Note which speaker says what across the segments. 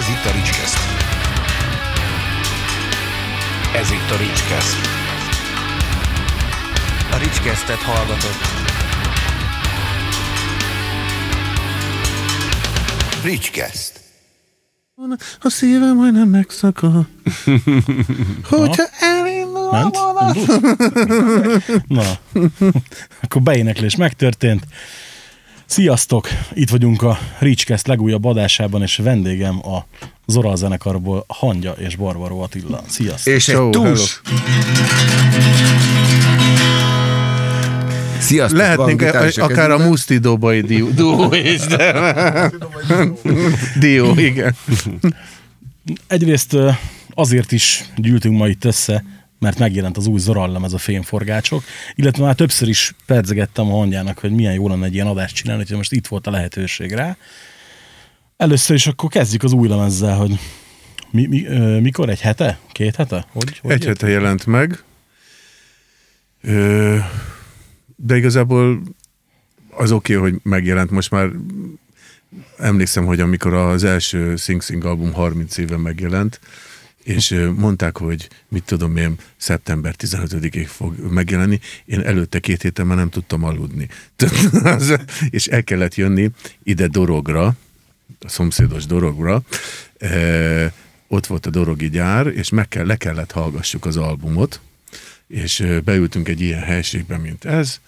Speaker 1: Ez itt a Ricskeszt. Ez itt a Ricskeszt.
Speaker 2: A Ricskesztet hallgatott.
Speaker 1: Ricskeszt.
Speaker 3: A szívem majdnem megszakad. Hogyha elindul a
Speaker 4: Ment?
Speaker 3: vonat.
Speaker 4: Na, akkor beéneklés megtörtént. Sziasztok! Itt vagyunk a Ricskeszt legújabb adásában, és vendégem a Zora zenekarból Hangya és Barbaró Attila. Sziasztok!
Speaker 2: És egy túls. Sziasztok,
Speaker 3: Lehetnénk
Speaker 2: is
Speaker 3: akár a. Muszti Dobai dió, is, de... dió, igen.
Speaker 4: Egyrészt azért is gyűltünk ma itt össze, mert megjelent az új Zorallem, ez a fémforgácsok, illetve már többször is pedzegettem a hangyának, hogy milyen jó lenne egy ilyen adást csinálni, hogy most itt volt a lehetőség rá. Először is akkor kezdjük az új lemezzel, hogy mi, mi, ö, mikor? Egy hete? Két hete? Hogy, hogy
Speaker 3: Egy hete jelent meg. Ö, de igazából az oké, okay, hogy megjelent. Most már emlékszem, hogy amikor az első Sing Sing album 30 éve megjelent, és mondták, hogy mit tudom én, szeptember 15-ig fog megjelenni, én előtte két héten már nem tudtam aludni. És el kellett jönni ide Dorogra, a szomszédos Dorogra, ott volt a Dorogi gyár, és meg kell, le kellett hallgassuk az albumot, és beültünk egy ilyen helységbe, mint ez,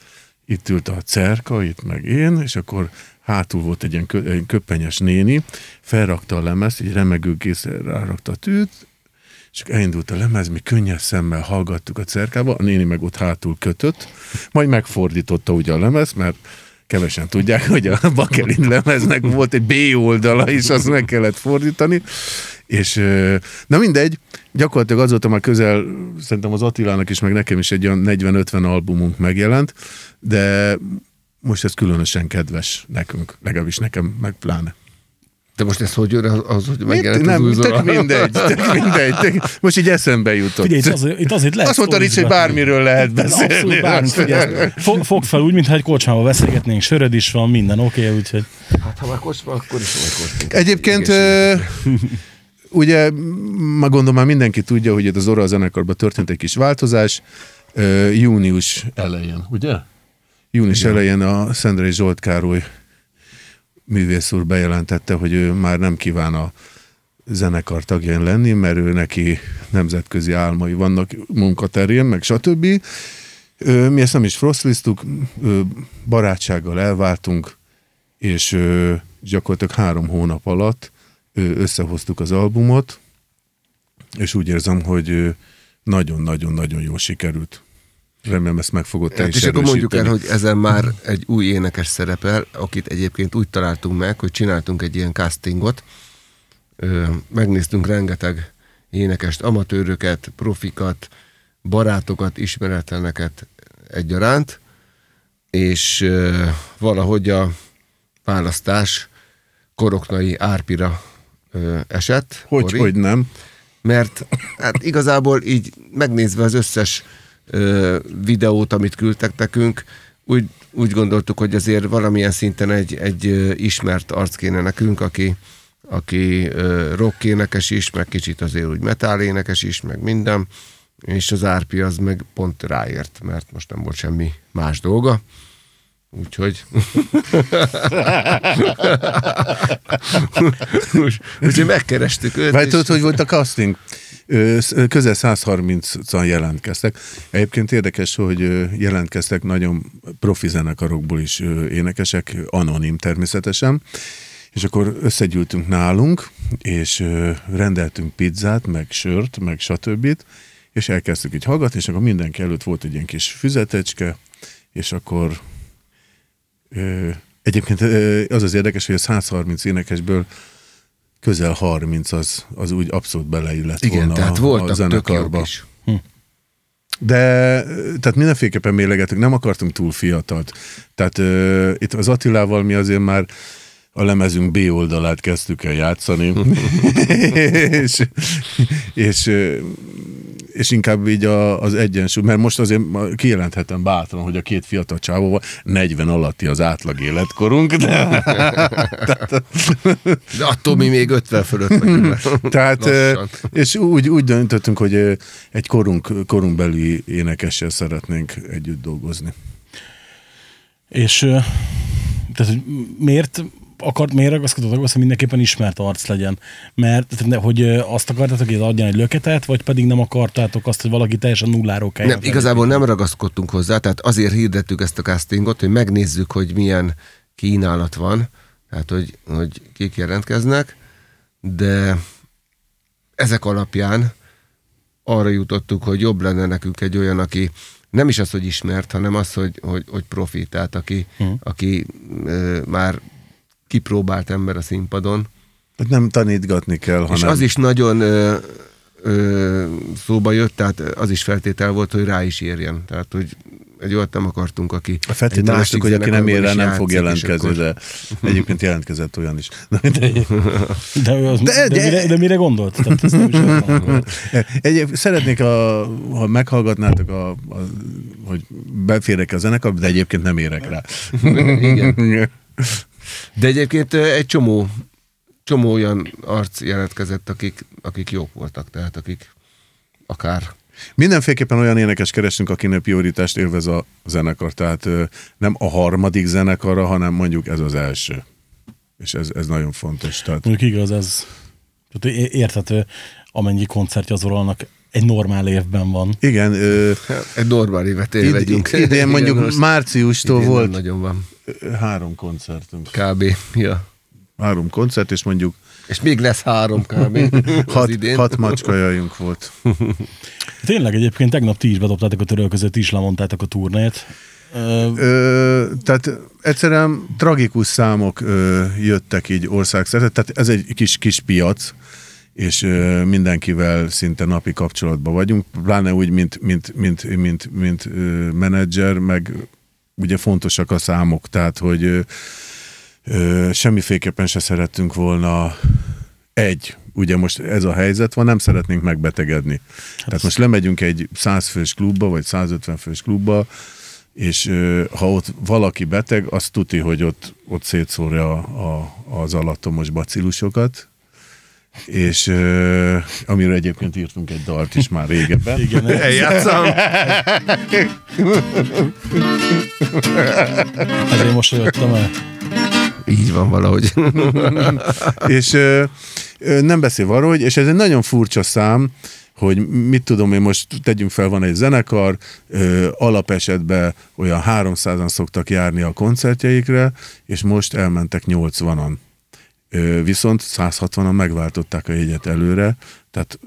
Speaker 3: itt ült a cerka, itt meg én, és akkor hátul volt egy ilyen köpenyes néni, felrakta a lemezt, egy remegő készre rárakta a tűt, és elindult a lemez, mi könnyes szemmel hallgattuk a cerkába, a néni meg ott hátul kötött, majd megfordította ugye a lemez, mert kevesen tudják, hogy a Bakelin lemeznek volt egy B oldala is, azt meg kellett fordítani, és na mindegy, gyakorlatilag azóta már közel, szerintem az Attilának is, meg nekem is egy olyan 40-50 albumunk megjelent, de most ez különösen kedves nekünk, legalábbis nekem, meg pláne.
Speaker 2: De most ez hogy jön az, az hogy megjelent az
Speaker 3: Nem,
Speaker 2: új
Speaker 3: tök mindegy, tök mindegy. Tök, most így eszembe jutott.
Speaker 4: Figyelj, itt azért, itt azért lehet
Speaker 3: Azt mondta Ricsi, hogy bármiről lehet beszélni.
Speaker 4: Abszolút bármit, figyelj. Fog, fogd fel úgy, mintha egy kocsmába beszélgetnénk, söröd is van, minden oké, okay, úgyhogy
Speaker 2: Hát ha már kocsma, akkor is van kocsma.
Speaker 3: Egyébként ugye, ma gondolom már mindenki tudja, hogy itt az Zora zenekarban történt egy kis változás. Június elején, ugye? Június Igen. elején a Szendrei Zsolt Károly művész úr bejelentette, hogy ő már nem kíván a zenekar tagján lenni, mert ő neki nemzetközi álmai vannak munkaterén, meg stb. Mi ezt nem is frostliztuk, ö, barátsággal elváltunk, és gyakorlatilag három hónap alatt összehoztuk az albumot, és úgy érzem, hogy nagyon-nagyon-nagyon jól sikerült. Remélem ezt meg fogod te
Speaker 2: Hát
Speaker 3: is
Speaker 2: és akkor mondjuk el, hogy ezen már egy új énekes szerepel, akit egyébként úgy találtunk meg, hogy csináltunk egy ilyen castingot, megnéztünk rengeteg énekest, amatőröket, profikat, barátokat, ismeretleneket egyaránt, és valahogy a választás Koroknai Árpira esett.
Speaker 3: Hogy,
Speaker 2: Kori
Speaker 3: hogy nem.
Speaker 2: mert hát igazából így megnézve az összes ö, videót, amit küldtek nekünk, úgy, úgy gondoltuk, hogy azért valamilyen szinten egy, egy ismert arc kéne nekünk, aki, aki rock énekes is, meg kicsit azért úgy metal énekes is, meg minden, és az Árpi az meg pont ráért, mert most nem volt semmi más dolga. Úgyhogy... Úgyhogy megkerestük őt.
Speaker 3: Vagy tudod, hogy volt a casting? Közel 130-an jelentkeztek. Egyébként érdekes, hogy jelentkeztek nagyon profi zenekarokból is énekesek, anonim természetesen. És akkor összegyűltünk nálunk, és rendeltünk pizzát, meg sört, meg stb. És elkezdtük így hallgatni, és akkor mindenki előtt volt egy ilyen kis füzetecske, és akkor egyébként az az érdekes, hogy a 130 énekesből közel 30 az, az úgy abszolút beleillett
Speaker 2: Igen,
Speaker 3: volna
Speaker 2: tehát
Speaker 3: a, a
Speaker 2: voltak tök
Speaker 3: zenekarba.
Speaker 2: is.
Speaker 3: De tehát mindenféleképpen mélegetünk, nem akartunk túl fiatalt. Tehát uh, itt az Attilával mi azért már a lemezünk B oldalát kezdtük el játszani, és, és és inkább így a, az egyensúly, mert most azért kijelenthetem bátran, hogy a két fiatal csávóval 40 alatti az átlag életkorunk, de,
Speaker 2: De attól mi még 50 fölött vagyunk.
Speaker 3: tehát,
Speaker 2: Lassan.
Speaker 3: és úgy, úgy döntöttünk, hogy egy korunk, korunk belüli énekessel szeretnénk együtt dolgozni.
Speaker 4: És tehát, hogy miért akart, miért ragaszkodott ahhoz, hogy mindenképpen ismert arc legyen? Mert hogy azt akartátok, hogy adjon egy löketet, vagy pedig nem akartátok azt, hogy valaki teljesen nulláról kell.
Speaker 2: Nem, igazából nem ragaszkodtunk hozzá, tehát azért hirdettük ezt a castingot, hogy megnézzük, hogy milyen kínálat van, tehát hogy, hogy kik jelentkeznek, de ezek alapján arra jutottuk, hogy jobb lenne nekünk egy olyan, aki nem is az, hogy ismert, hanem az, hogy, hogy, hogy profi, tehát aki,
Speaker 4: Mhm.
Speaker 2: aki ö, már kipróbált ember a színpadon,
Speaker 3: Tehát nem tanítgatni kell, hanem...
Speaker 2: és az is nagyon ö, ö, szóba jött, tehát az is feltétel volt, hogy rá is érjen. Tehát, hogy egy olyat nem akartunk, aki egy
Speaker 3: Feltételeztük, hogy aki nem ér rá, nem fog jelentkezni,
Speaker 2: akkor-
Speaker 3: de egyébként jelentkezett olyan is. De,
Speaker 4: De, ő az,
Speaker 3: De-
Speaker 4: de, de, mire, de mire gondolt? Tehát ezt nem is értem.
Speaker 3: Egy, szeretnék, a, ha meghallgatnátok, a, a, hogy beférek a zenekarba, de egyébként nem érek rá.
Speaker 2: Igen. De egyébként egy csomó, csomó olyan arc jelentkezett, akik, akik jók voltak, tehát akik akár
Speaker 3: Mindenféleképpen olyan énekes keresünk, akinek prioritást élvez a zenekar, tehát nem a harmadik zenekarra, hanem mondjuk ez az első. És ez, ez nagyon fontos. Tehát,
Speaker 4: Mondjuk igaz, ez tehát érthető, amennyi koncertje az oralnak egy normál évben van.
Speaker 3: igen, ö,
Speaker 2: egy normál évet
Speaker 3: id,
Speaker 2: élvegyünk.
Speaker 3: idén mondjuk
Speaker 2: most
Speaker 3: márciustól
Speaker 2: idén
Speaker 3: volt
Speaker 2: nagyon van.
Speaker 3: Három koncertünk.
Speaker 2: Kb. Ja.
Speaker 3: Három koncert, és mondjuk
Speaker 2: És még lesz három kb.
Speaker 3: hat,
Speaker 2: idén.
Speaker 3: hat macskajajunk volt.
Speaker 4: Tényleg egyébként tegnap ti is bedobtátok a törölközőt, ti is lemondtátok a turnét. Ö,
Speaker 3: Ö, tehát egyszerűen tragikus számok ö, jöttek így országszerte, tehát ez egy kis, kis piac, és ö, mindenkivel szinte napi kapcsolatban vagyunk, pláne úgy, mint, mint, mint, mint, mint ö, menedzser, meg ugye fontosak a számok, tehát hogy ö, ö, semmiféleképpen se szerettünk volna egy, ugye most ez a helyzet van, nem szeretnénk megbetegedni. Hát Tehát most lemegyünk egy 100 fős klubba, vagy 150 fős klubba, és ö, ha ott valaki beteg, az tuti, hogy ott, ott szétszórja a, a, az alattomos bacillusokat, és ö, amiről egyébként írtunk egy dalt is már régebben.
Speaker 4: igen,
Speaker 2: Eljátszam.
Speaker 4: ezért most jöttem el.
Speaker 2: Így van valahogy.
Speaker 3: és ö, nem beszél arról, hogy, és ez egy nagyon furcsa szám, hogy mit tudom én most, tegyünk fel, van egy zenekar, ö, alapesetben olyan 300-an szoktak járni a koncertjeikre, és most elmentek 80-an. Viszont 160-an megváltották a jegyet előre, tehát,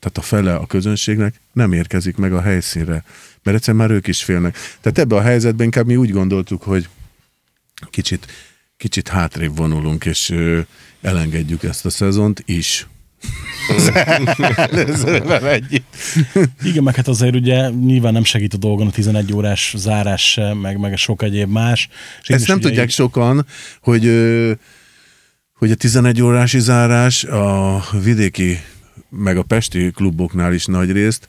Speaker 3: tehát a fele a közönségnek nem érkezik meg a helyszínre, mert egyszerűen már ők is félnek. Tehát ebbe a helyzetben inkább mi úgy gondoltuk, hogy kicsit, kicsit hátrébb vonulunk, és ö, elengedjük ezt a szezont is. Előzővel együtt.
Speaker 4: Igen, meg hát azért ugye nyilván nem segít a dolgon a 11 órás zárás se, meg, meg sok egyéb más. És
Speaker 3: Ezt nem tudják
Speaker 4: így-
Speaker 3: sokan, hogy, ö, hogy a 11 órási zárás a vidéki, meg a pesti kluboknál is nagy részt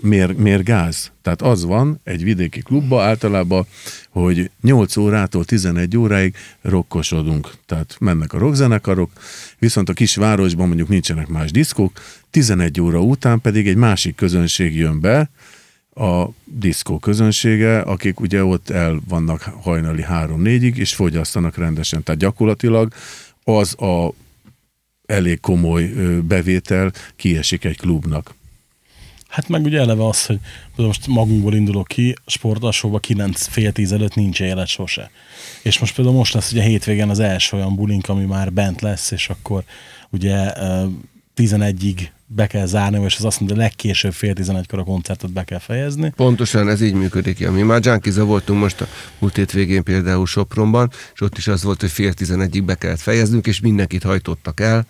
Speaker 3: miért, miért gáz? Tehát az van egy vidéki klubba általában, hogy 8 órától 11 óráig rokkosodunk. Tehát mennek a rockzenekarok, viszont a kisvárosban mondjuk nincsenek más diszkók, 11 óra után pedig egy másik közönség jön be, a diszkó közönsége, akik ugye ott el vannak hajnali 3-4-ig, és fogyasztanak rendesen. Tehát gyakorlatilag az a elég komoly bevétel kiesik egy klubnak.
Speaker 4: Hát meg ugye eleve az, hogy most magunkból indulok ki, sportalsóba 9 fél tíz előtt nincs élet sose. És most például most lesz ugye hétvégén az első olyan bulink, ami már bent lesz, és akkor ugye 11-ig be kell zárni, és az azt mondja, hogy legkésőbb fél 11-kor a koncertet be kell fejezni.
Speaker 2: Pontosan ez így működik. Ja. Mi már Junkiza voltunk most a múlt hétvégén például Sopronban, és ott is az volt, hogy fél tizenegyig be kellett fejeznünk, és mindenkit hajtottak el.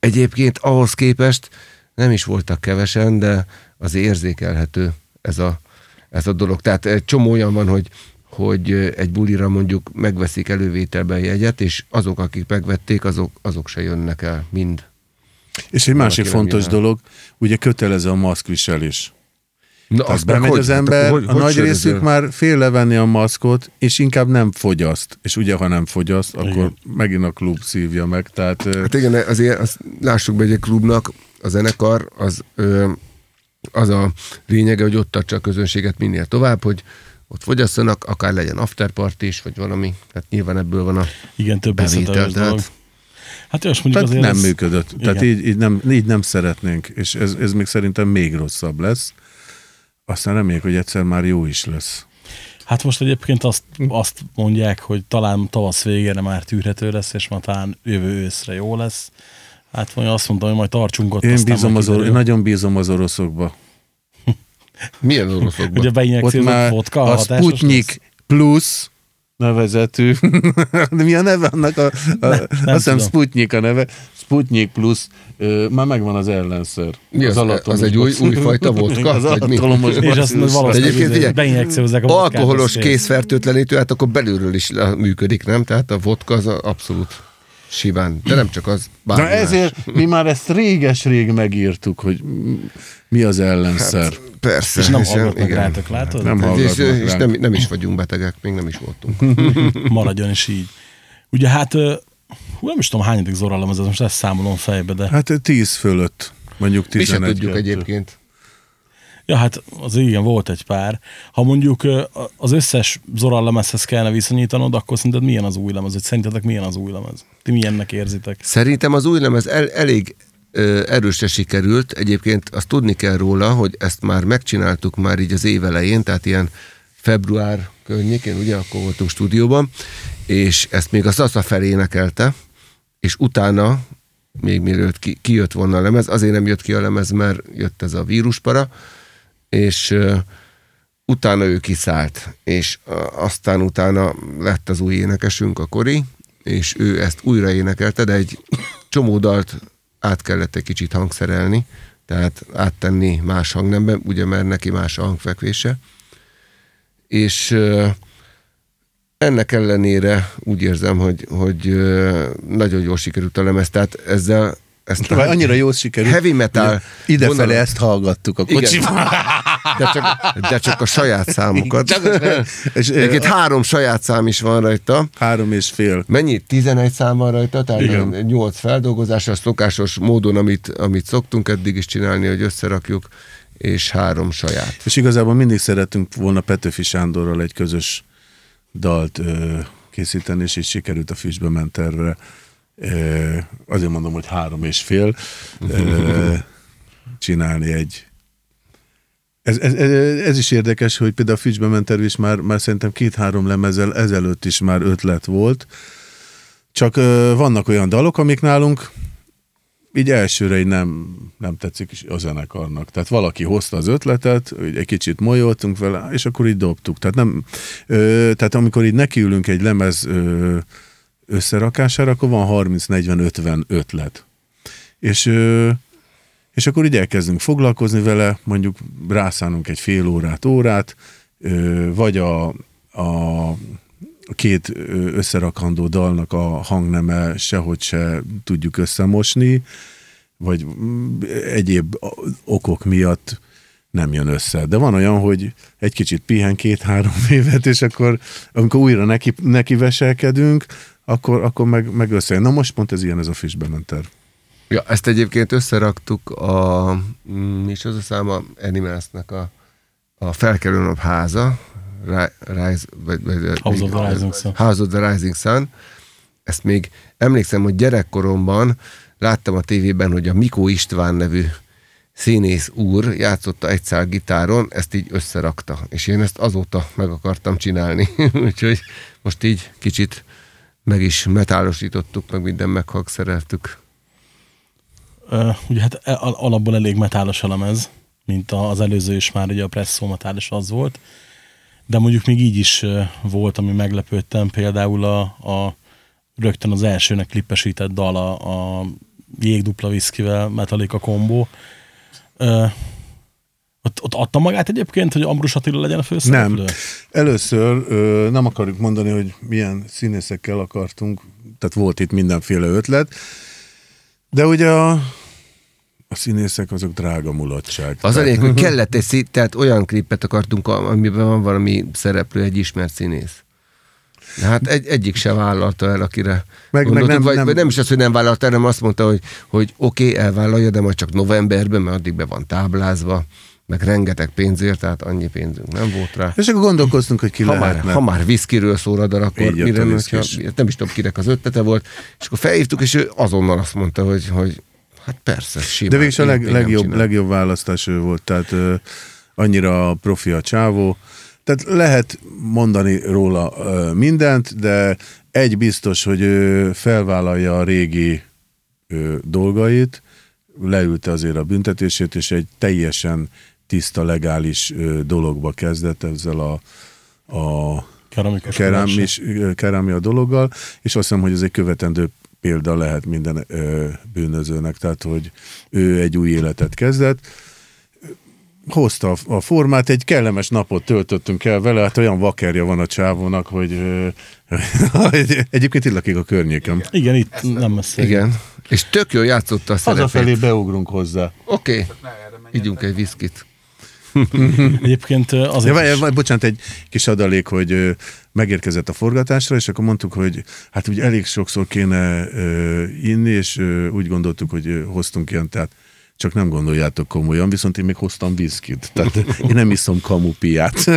Speaker 2: Egyébként ahhoz képest nem is voltak kevesen, de az érzékelhető ez a, ez a dolog. Tehát egy csomó olyan van, hogy, hogy egy bulira mondjuk megveszik elővételben jegyet, és azok, akik megvették, azok, azok se jönnek el mind.
Speaker 3: És egy másik fontos
Speaker 2: el.
Speaker 3: dolog, ugye kötelező a maszkviselés.
Speaker 2: Na,
Speaker 3: Az bemegy az ember, a nagy
Speaker 2: sörözöl?
Speaker 3: részük már fél levenni a maszkot, és inkább nem fogyaszt. És ugye, ha nem fogyaszt, akkor
Speaker 4: Igen.
Speaker 3: megint a klub szívja meg. Tehát
Speaker 2: Hát igen, azért azt lássuk be, hogy egy klubnak a zenekar az, az a lényege, hogy ott tartsa a közönséget minél tovább, hogy ott fogyasszanak, akár legyen afterparty is, vagy valami. Tehát nyilván ebből van a
Speaker 4: Igen, több
Speaker 2: bevétel. Tehát
Speaker 4: Hát és mondjuk
Speaker 3: Tehát
Speaker 4: azért
Speaker 3: nem
Speaker 4: ez-
Speaker 3: működött. Tehát
Speaker 4: Igen.
Speaker 3: így, így, nem, így nem szeretnénk, és ez, ez még szerintem még rosszabb lesz. Aztán reméljük, hogy egyszer már jó is lesz.
Speaker 4: Hát most egyébként azt, azt mondják, hogy talán tavasz végére már tűrhető lesz, és már talán jövő őszre jó lesz. Hát mondja, azt mondtam, hogy majd tartsunk ott.
Speaker 3: Én, bízom az or- én nagyon bízom az oroszokba.
Speaker 2: milyen oroszokban?
Speaker 4: Ugye
Speaker 3: Ott
Speaker 4: beinjekciózott vodka,
Speaker 3: a? Sputnik Plus nevezetű, de mi a neve annak? A, a,
Speaker 4: Ne,
Speaker 3: azt hiszem. Sputnik a neve. Sputnik Plus, ö, már megvan az ellenszer.
Speaker 2: Mi az?
Speaker 3: alattomos
Speaker 2: Az egy új- újfajta vodka?
Speaker 3: Az alattomos
Speaker 4: És azt valószínűleg beinjekciózzák a
Speaker 2: Alkoholos készfertőtlenítő, hát akkor belülről is működik, nem? Tehát a vodka az a- abszolút simán. De nem csak az. bármi
Speaker 3: Na
Speaker 2: más.
Speaker 3: ezért mi már ezt réges-rég megírtuk, hogy mi az ellenszer.
Speaker 2: Hát, persze.
Speaker 4: És nem
Speaker 2: és
Speaker 4: hallgatnak
Speaker 2: igen.
Speaker 4: rátok, látod?
Speaker 3: Nem
Speaker 2: És,
Speaker 3: hallgatnak
Speaker 2: és
Speaker 3: ránk.
Speaker 2: nem, nem is vagyunk betegek, még nem is voltunk.
Speaker 4: Maradjon is így. Ugye hát, hú, nem is tudom hányadik zorallom ez, most ezt számolom fejbe, de
Speaker 3: Hát 10 fölött, mondjuk
Speaker 2: Mi sem
Speaker 3: 11
Speaker 2: tudjuk egyébként.
Speaker 4: Ja, hát az igen, volt egy pár. Ha mondjuk az összes Zoral lemezhez kellene viszonyítanod, akkor szerinted milyen az új lemez? Vagy szerintetek milyen az új lemez? Ti milyennek érzitek?
Speaker 2: Szerintem az új lemez el, elég ö, erősre sikerült. Egyébként azt tudni kell róla, hogy ezt már megcsináltuk már így az év elején, tehát ilyen február környékén, ugye, akkor voltunk stúdióban, és ezt még a Sasa felé énekelte, és utána, még mielőtt ki, kijött volna a lemez, azért nem jött ki a lemez, mert jött ez a víruspara, és ö, utána ő kiszállt, és ö, aztán utána lett az új énekesünk, a Kori, és ő ezt újra énekelte, de egy csomó dalt át kellett egy kicsit hangszerelni, tehát áttenni más hangnemben, ugye mert neki más a hangfekvése. És ö, ennek ellenére úgy érzem, hogy, hogy nagyon jól sikerült a lemez, tehát ezzel ezt
Speaker 3: Vagy annyira jól sikerült.
Speaker 2: Heavy metal
Speaker 3: Idefele
Speaker 2: vonalat-
Speaker 3: ezt hallgattuk a kocsiban.
Speaker 2: De csak, de csak a saját számokat.
Speaker 3: Csak és,
Speaker 2: Egyébként három saját szám is van rajta.
Speaker 3: Három és fél.
Speaker 2: Mennyi? 11 szám van rajta, tehát
Speaker 3: Igen.
Speaker 2: 8 feldolgozás, a szokásos módon, amit, amit szoktunk eddig is csinálni, hogy összerakjuk, és három saját.
Speaker 3: És igazából mindig szerettünk volna Petőfi Sándorral egy közös dalt ö, készíteni, és így sikerült a Füstbe ment tervre. Azért mondom, hogy három és fél csinálni egy ez, ez, ez, ez is érdekes, hogy például a Füstbe ment terv is már, már szerintem két-három lemezzel ezelőtt is már ötlet volt. Csak ö, vannak olyan dalok, amik nálunk így elsőre így nem, nem tetszik is a zenekarnak. Tehát valaki hozta az ötletet, hogy egy kicsit molyoltunk vele, és akkor így dobtuk. Tehát, nem, ö, tehát amikor így nekiülünk egy lemez ö, összerakására, akkor van 30-40-50 ötlet. És, és akkor így elkezdünk foglalkozni vele, mondjuk rászánunk egy fél órát, órát, vagy a, a két összerakandó dalnak a hangneme sehogy se tudjuk összemosni, vagy egyéb okok miatt nem jön össze. De van olyan, hogy egy kicsit pihen két-három évet, és akkor amikor újra neki, neki veselkedünk, akkor, akkor meg, meg összejön. Na most pont ez ilyen ez a Fishbementer.
Speaker 2: Ja, ezt egyébként összeraktuk a, mm, mi is az a száma, Animalsnek a, a felkelő nap háza, Ri- Rise, vagy, vagy,
Speaker 4: House of the Rising Sun.
Speaker 2: House of the Rising Sun. Ezt még emlékszem, hogy gyerekkoromban láttam a tévében, hogy a Mikó István nevű színész úr játszotta egy szál gitáron, ezt így összerakta. És én ezt azóta meg akartam csinálni. Úgyhogy most így kicsit meg is metálosítottuk, meg minden meghangszereltük.
Speaker 4: Ö, ugye hát e- al- alapból elég metálos a lemez, mint az előző is már, ugye a Presso metálos az volt. De mondjuk még így is volt, ami meglepődtem, például a, a rögtön az elsőnek klippesített dal a, a jégdupla viszkivel Metallica kombó. Ö, ott, ott adta magát egyébként, hogy Ambrus Attila legyen a főszereplő?
Speaker 3: Nem. Először ö, nem akarjuk mondani, hogy milyen színészekkel akartunk, tehát volt itt mindenféle ötlet, de ugye a A színészek azok drága mulatság.
Speaker 2: Az lényeg, hogy kellett egy szí- tehát olyan klipet akartunk, amiben van valami szereplő, egy ismert színész. De hát egy, egyik se vállalta el, akire
Speaker 3: Meg- meg
Speaker 2: gondoltuk,
Speaker 3: nem-
Speaker 2: vagy,
Speaker 3: nem-
Speaker 2: vagy nem is az, hogy nem vállalta el, hanem azt mondta, hogy, hogy oké, okay, elvállalja, de majd csak novemberben, mert addig be van táblázva, meg rengeteg pénzért, tehát annyi pénzünk nem volt rá.
Speaker 3: És akkor gondolkoztunk, hogy ki
Speaker 2: Ha már,
Speaker 3: lehetne.
Speaker 2: ha már viszkiről szól akkor
Speaker 3: Így
Speaker 2: mire hogyha, nem is tudom kinek az ötlete volt, és akkor felhívtuk, és ő azonnal azt mondta, hogy, hogy hát persze, simán.
Speaker 3: De végülis a leg, legjobb, legjobb választás ő volt, tehát ö, annyira profi a csávó. Tehát lehet mondani róla ö, mindent, de egy biztos, hogy ő felvállalja a régi ö, dolgait, leülte azért a büntetését, és egy teljesen tiszta, legális dologba kezdett ezzel a, a
Speaker 4: Keramikus
Speaker 3: kerámis, kerámia dologgal, és azt hiszem, hogy ez egy követendő példa lehet minden ö, bűnözőnek, tehát hogy ő egy új életet kezdett, hozta a, formát, egy kellemes napot töltöttünk el vele, hát olyan vakerja van a csávónak, hogy ö, egyébként itt lakik a környéken.
Speaker 4: Igen, itt nem messze.
Speaker 2: Igen. És tök jól játszotta a szerepét.
Speaker 3: Hazafelé beugrunk hozzá.
Speaker 2: Oké, okay. ígyunk egy viszkit.
Speaker 4: Egyébként
Speaker 3: Ja,
Speaker 4: azért
Speaker 3: várj,
Speaker 4: is,
Speaker 3: várj, bocsánat, egy kis adalék, hogy megérkezett a forgatásra, és akkor mondtuk, hogy hát úgy elég sokszor kéne ö, inni, és ö, úgy gondoltuk, hogy ö, hoztunk ilyen, tehát csak nem gondoljátok komolyan, viszont én még hoztam viszkit. Tehát én nem iszom kamupiát.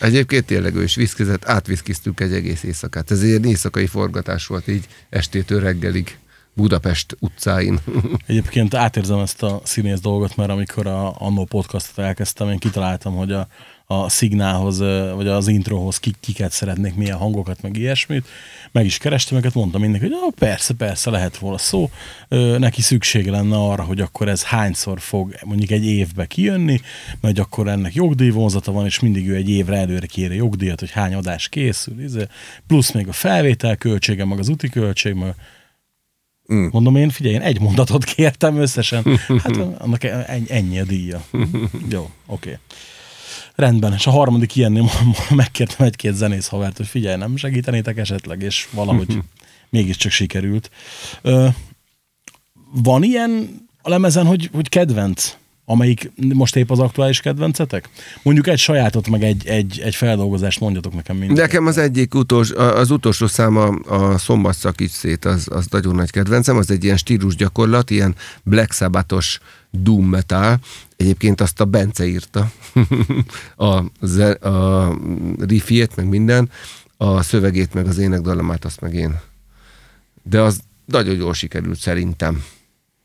Speaker 2: Egyébként tényleg ő is viszkizett, átviszkiztünk egy egész éjszakát. Ez egy ilyen éjszakai forgatás volt így estétől reggelig Budapest utcáin.
Speaker 4: Egyébként átérzem ezt a színész dolgot, mert amikor a Annó podcastot elkezdtem, én kitaláltam, hogy a, a szignálhoz, vagy az introhoz ki, kiket szeretnék, milyen hangokat, meg ilyesmit. Meg is kerestem őket, mondtam mindenki, hogy ah, persze, persze, lehet volna szó. Ö, neki szüksége lenne arra, hogy akkor ez hányszor fog mondjuk egy évbe kijönni, mert akkor ennek jogdíjvonzata van, és mindig ő egy évre előre kéri jogdíjat, hogy hány adás készül, izé. plusz még a felvétel költsége, meg az úti költség, meg
Speaker 3: Mm.
Speaker 4: Mondom én, figyelj, én egy mondatot kértem összesen. Hát annak ennyi, ennyi a díja. Jó, oké. Rendben, és a harmadik ilyennél megkértem egy-két zenész havert, hogy figyelj, nem segítenétek esetleg, és valahogy mégiscsak sikerült. Ö, van ilyen a lemezen, hogy, hogy kedvenc, amelyik most épp az aktuális kedvencetek? Mondjuk egy sajátot, meg egy, egy, egy feldolgozást mondjatok nekem mindig.
Speaker 2: Nekem az egyik utolsó, az utolsó száma a Szombat szakíts szét, az, az nagyon nagy kedvencem, az egy ilyen stílus gyakorlat, ilyen Black Sabbathos doom metal. Egyébként azt a Bence írta, a, ze, a riffjét, meg minden, a szövegét, meg az énekdalamát, azt meg én. De az nagyon jól sikerült szerintem.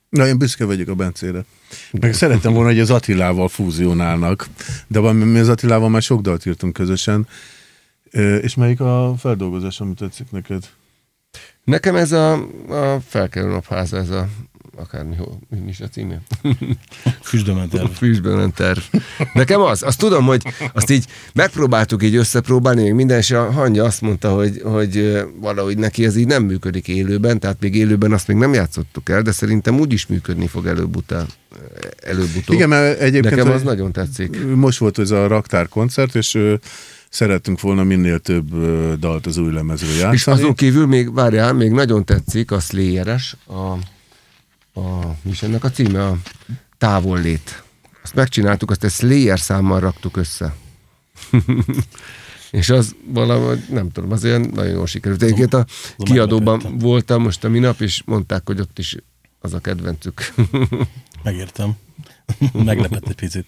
Speaker 3: Na, én büszke vagyok a Bencére. Meg szerettem volna, hogy az Attilával fúzionálnak, de mi az Attilával már sok dalt írtunk közösen. És melyik a feldolgozás, amit tetszik neked?
Speaker 2: Nekem ez a, a napháza, ez a akármi, hol, mi is a címe?
Speaker 4: Füstdömenter.
Speaker 2: Fűsből ment terv. Nekem az, azt tudom, hogy azt így megpróbáltuk így összepróbálni, még minden, és a hangja azt mondta, hogy, hogy valahogy neki ez így nem működik élőben, tehát még élőben azt még nem játszottuk el, de szerintem úgy is működni fog előbb-utána. Előbb-utóbb.
Speaker 3: Igen, mert egyébként
Speaker 2: Nekem az nagyon tetszik.
Speaker 3: Most volt ez a raktár koncert, és szerettünk volna minél több dalt az új lemezről játszani.
Speaker 2: És azon kívül még, várjál, még nagyon tetszik a Slayeres, a, a, mi is ennek a címe? A távollét. Azt megcsináltuk, azt egy Slayer számmal raktuk össze. És az valahogy, nem tudom, az olyan nagyon jól sikerült. Egyébként a kiadóban voltam most a minap, és mondták, hogy ott is az a kedvencük.
Speaker 4: Megértem. Meglepett egy picit.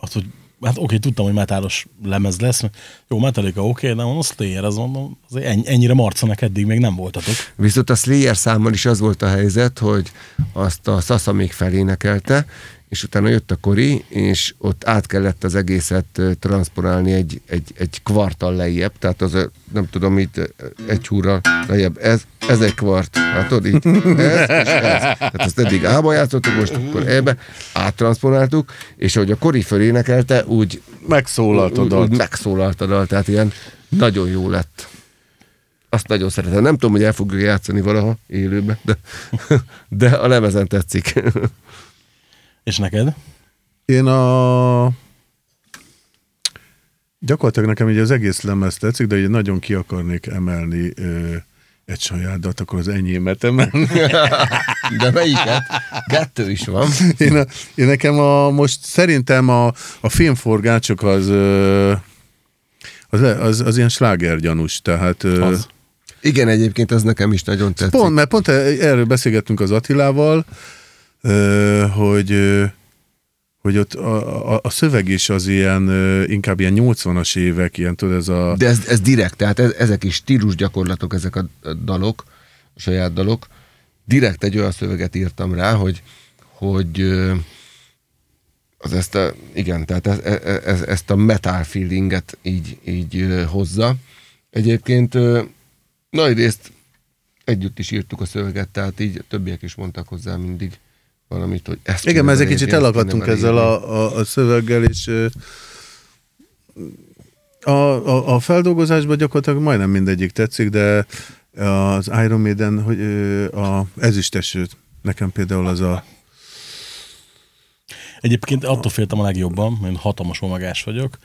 Speaker 4: Azt, hogy hát oké, tudtam, hogy metálos lemez lesz. Jó, Metallica oké, de mondom, Slayer, az mondom, azért ennyi- ennyire marcanak eddig még nem voltatok.
Speaker 2: Viszont a Slayer számmal is az volt a helyzet, hogy azt a Sasa még felénekelte, és utána jött a Kori, és ott át kellett az egészet transponálni egy, egy, egy kvartal lejjebb, tehát az, nem tudom, itt egy húrral lejjebb. Ez, ez egy kvart, látod így? Ez és ez. Tehát azt eddig A-ba játszottuk, most akkor E-be, áttranszponáltuk, és ahogy a Kori fölénekelte, úgy
Speaker 3: Megszólalt a
Speaker 2: úgy,
Speaker 3: dalt.
Speaker 2: megszólalt a dal, tehát ilyen nagyon jó lett. Azt nagyon szeretem. Nem tudom, hogy el fogjuk játszani valaha élőben, de, de a lemezen tetszik.
Speaker 4: És neked?
Speaker 3: Én a... Gyakorlatilag nekem így az egész lemez tetszik, de így nagyon ki akarnék emelni ö, egy sajátot, akkor az enyémet emelni.
Speaker 2: De melyiket? Kettő is van.
Speaker 3: Én, a, én nekem a, most szerintem a, a filmforgácsok az, ö, az, az, az ilyen slágergyanús, tehát... ö,
Speaker 4: Az.
Speaker 2: Igen, egyébként az nekem is nagyon tetszik.
Speaker 3: Pont, mert pont erről beszélgettünk az Attilával, hogy hogy ott a, a, a szöveg is az ilyen, inkább ilyen 80-as évek, ilyen tudod, ez a...
Speaker 2: De ez, ez direkt, tehát ez, ezek is stílusgyakorlatok, ezek a dalok, a saját dalok. Direkt egy olyan szöveget írtam rá, hogy, hogy az ezt a, igen, tehát ez, ez, ez, ezt a metal feelinget így, így hozza. Egyébként nagy részt együtt is írtuk a szöveget, tehát így többiek is mondtak hozzá mindig valamit, hogy ezt
Speaker 3: Igen, mert ezek
Speaker 2: beleírni,
Speaker 3: kicsit elakadtunk ezzel a, a, a szöveggel, és a, a, a feldolgozásban gyakorlatilag majdnem mindegyik tetszik, de az Iron Maiden, hogy a ezüsteső, nekem például az a
Speaker 4: Egyébként attól féltem a legjobban, mert hatalmas omagás vagyok,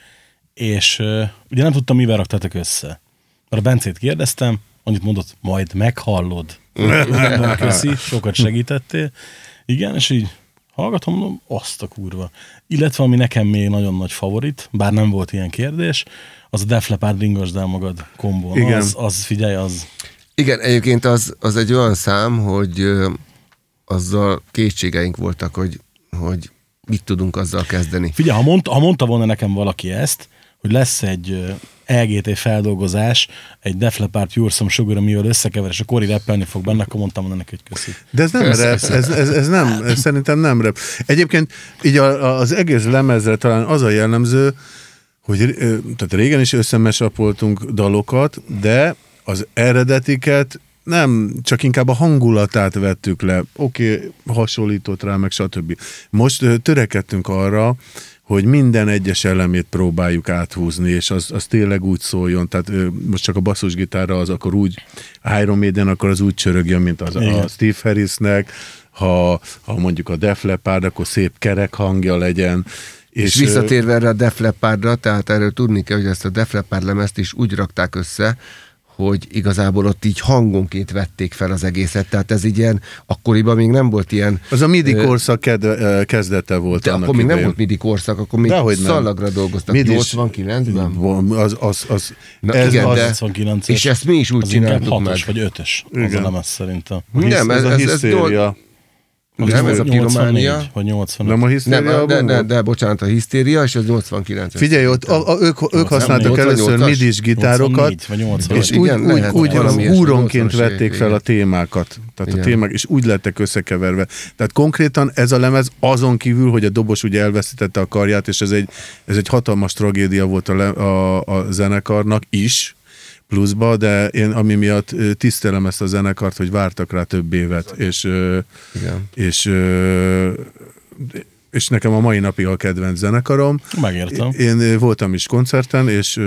Speaker 4: és uh, ugye nem tudtam, mivel raktátok össze. Mert a Bencét kérdeztem, annyit mondott, majd meghallod. Köszi, sokat segítettél. Igen, és így hallgatom, mondom, azt a kurva. Illetve, ami nekem még nagyon nagy favorit, bár nem volt ilyen kérdés, az a Def Leppard ringasd el magad kombó. Na,
Speaker 3: Igen.
Speaker 4: Az, az, figyelj, az
Speaker 2: Igen, egyébként az, az egy olyan szám, hogy ö, azzal kétségeink voltak, hogy, hogy mit tudunk azzal kezdeni.
Speaker 4: Figyelj, ha, mondta, ha mondta volna nekem valaki ezt, hogy lesz egy LGT feldolgozás, egy Def Leppard You're Some Sugar, amivel összekever, és a Cory rappelni fog benne, akkor mondtam volna neki, hogy köszi.
Speaker 3: De ez nem rap,
Speaker 2: persze.
Speaker 3: ez, ez, ez nem, ez szerintem nem rap. Egyébként így a, az egész lemezre talán az a jellemző, hogy tehát régen is összemesapoltunk dalokat, de az eredetiket nem, csak inkább a hangulatát vettük le. Oké, okay, hasonlított rá, meg stb. Most törekedtünk arra, hogy minden egyes elemét próbáljuk áthúzni, és az, az tényleg úgy szóljon, tehát most csak a basszusgitárra az akkor úgy, Iron Maiden akkor az úgy csörögjön, mint az
Speaker 4: Igen.
Speaker 3: a Steve Harrisnek, ha, ha mondjuk a Def Leppard, akkor szép kerek hangja legyen.
Speaker 2: És, és visszatérve erre a Def Leppardra, tehát erről tudni kell, hogy ezt a Def Leppard lemezt is úgy rakták össze, hogy igazából ott így hangonként vették fel az egészet, tehát ez így ilyen, akkoriban még nem volt ilyen,
Speaker 3: Az a midi korszak kedve, kezdete volt
Speaker 2: de
Speaker 3: annak
Speaker 2: akkor még nem
Speaker 3: idején.
Speaker 2: volt midi korszak, akkor még
Speaker 3: Dehogy nem.
Speaker 2: szallagra dolgoztak,
Speaker 3: Midis-
Speaker 2: 89-ben?
Speaker 3: Az, az, az,
Speaker 2: Na
Speaker 3: ez
Speaker 2: igen,
Speaker 3: az,
Speaker 2: de,
Speaker 4: 89-es.
Speaker 2: és ezt mi is úgy
Speaker 4: az
Speaker 2: csináltuk meg.
Speaker 4: vagy ötös az
Speaker 3: Igen.
Speaker 4: a lemez szerintem.
Speaker 2: Nem, ez,
Speaker 3: a
Speaker 2: ez, ez,
Speaker 3: hisztéria.
Speaker 2: nem, ez a
Speaker 4: 84
Speaker 2: pirománia.
Speaker 4: Vagy 85.
Speaker 3: Nem a hisztéria
Speaker 2: Nem, de, de, de, bocsánat, a hisztéria, és az 89
Speaker 3: Figyelj, ott a, a, ők, ők használtak
Speaker 2: 88-as?
Speaker 3: először midis gitárokat,
Speaker 4: 84 vagy 85.
Speaker 3: és
Speaker 2: Igen,
Speaker 3: úgy, úgy,
Speaker 2: lehet,
Speaker 3: úgy húronként
Speaker 2: 80-as
Speaker 3: vették fel a témákat. Tehát
Speaker 2: Igen.
Speaker 3: a témák, és úgy lettek összekeverve. Tehát konkrétan ez a lemez azon kívül, hogy a dobos ugye elveszítette a karját, és ez egy, ez egy hatalmas tragédia volt a, le, a, a zenekarnak is, pluszba, de én ami miatt tisztelem ezt a zenekart, hogy vártak rá több évet, és,
Speaker 2: Igen.
Speaker 3: és, és nekem a mai napig a kedvenc zenekarom.
Speaker 4: Megértem.
Speaker 3: Én voltam is koncerten, és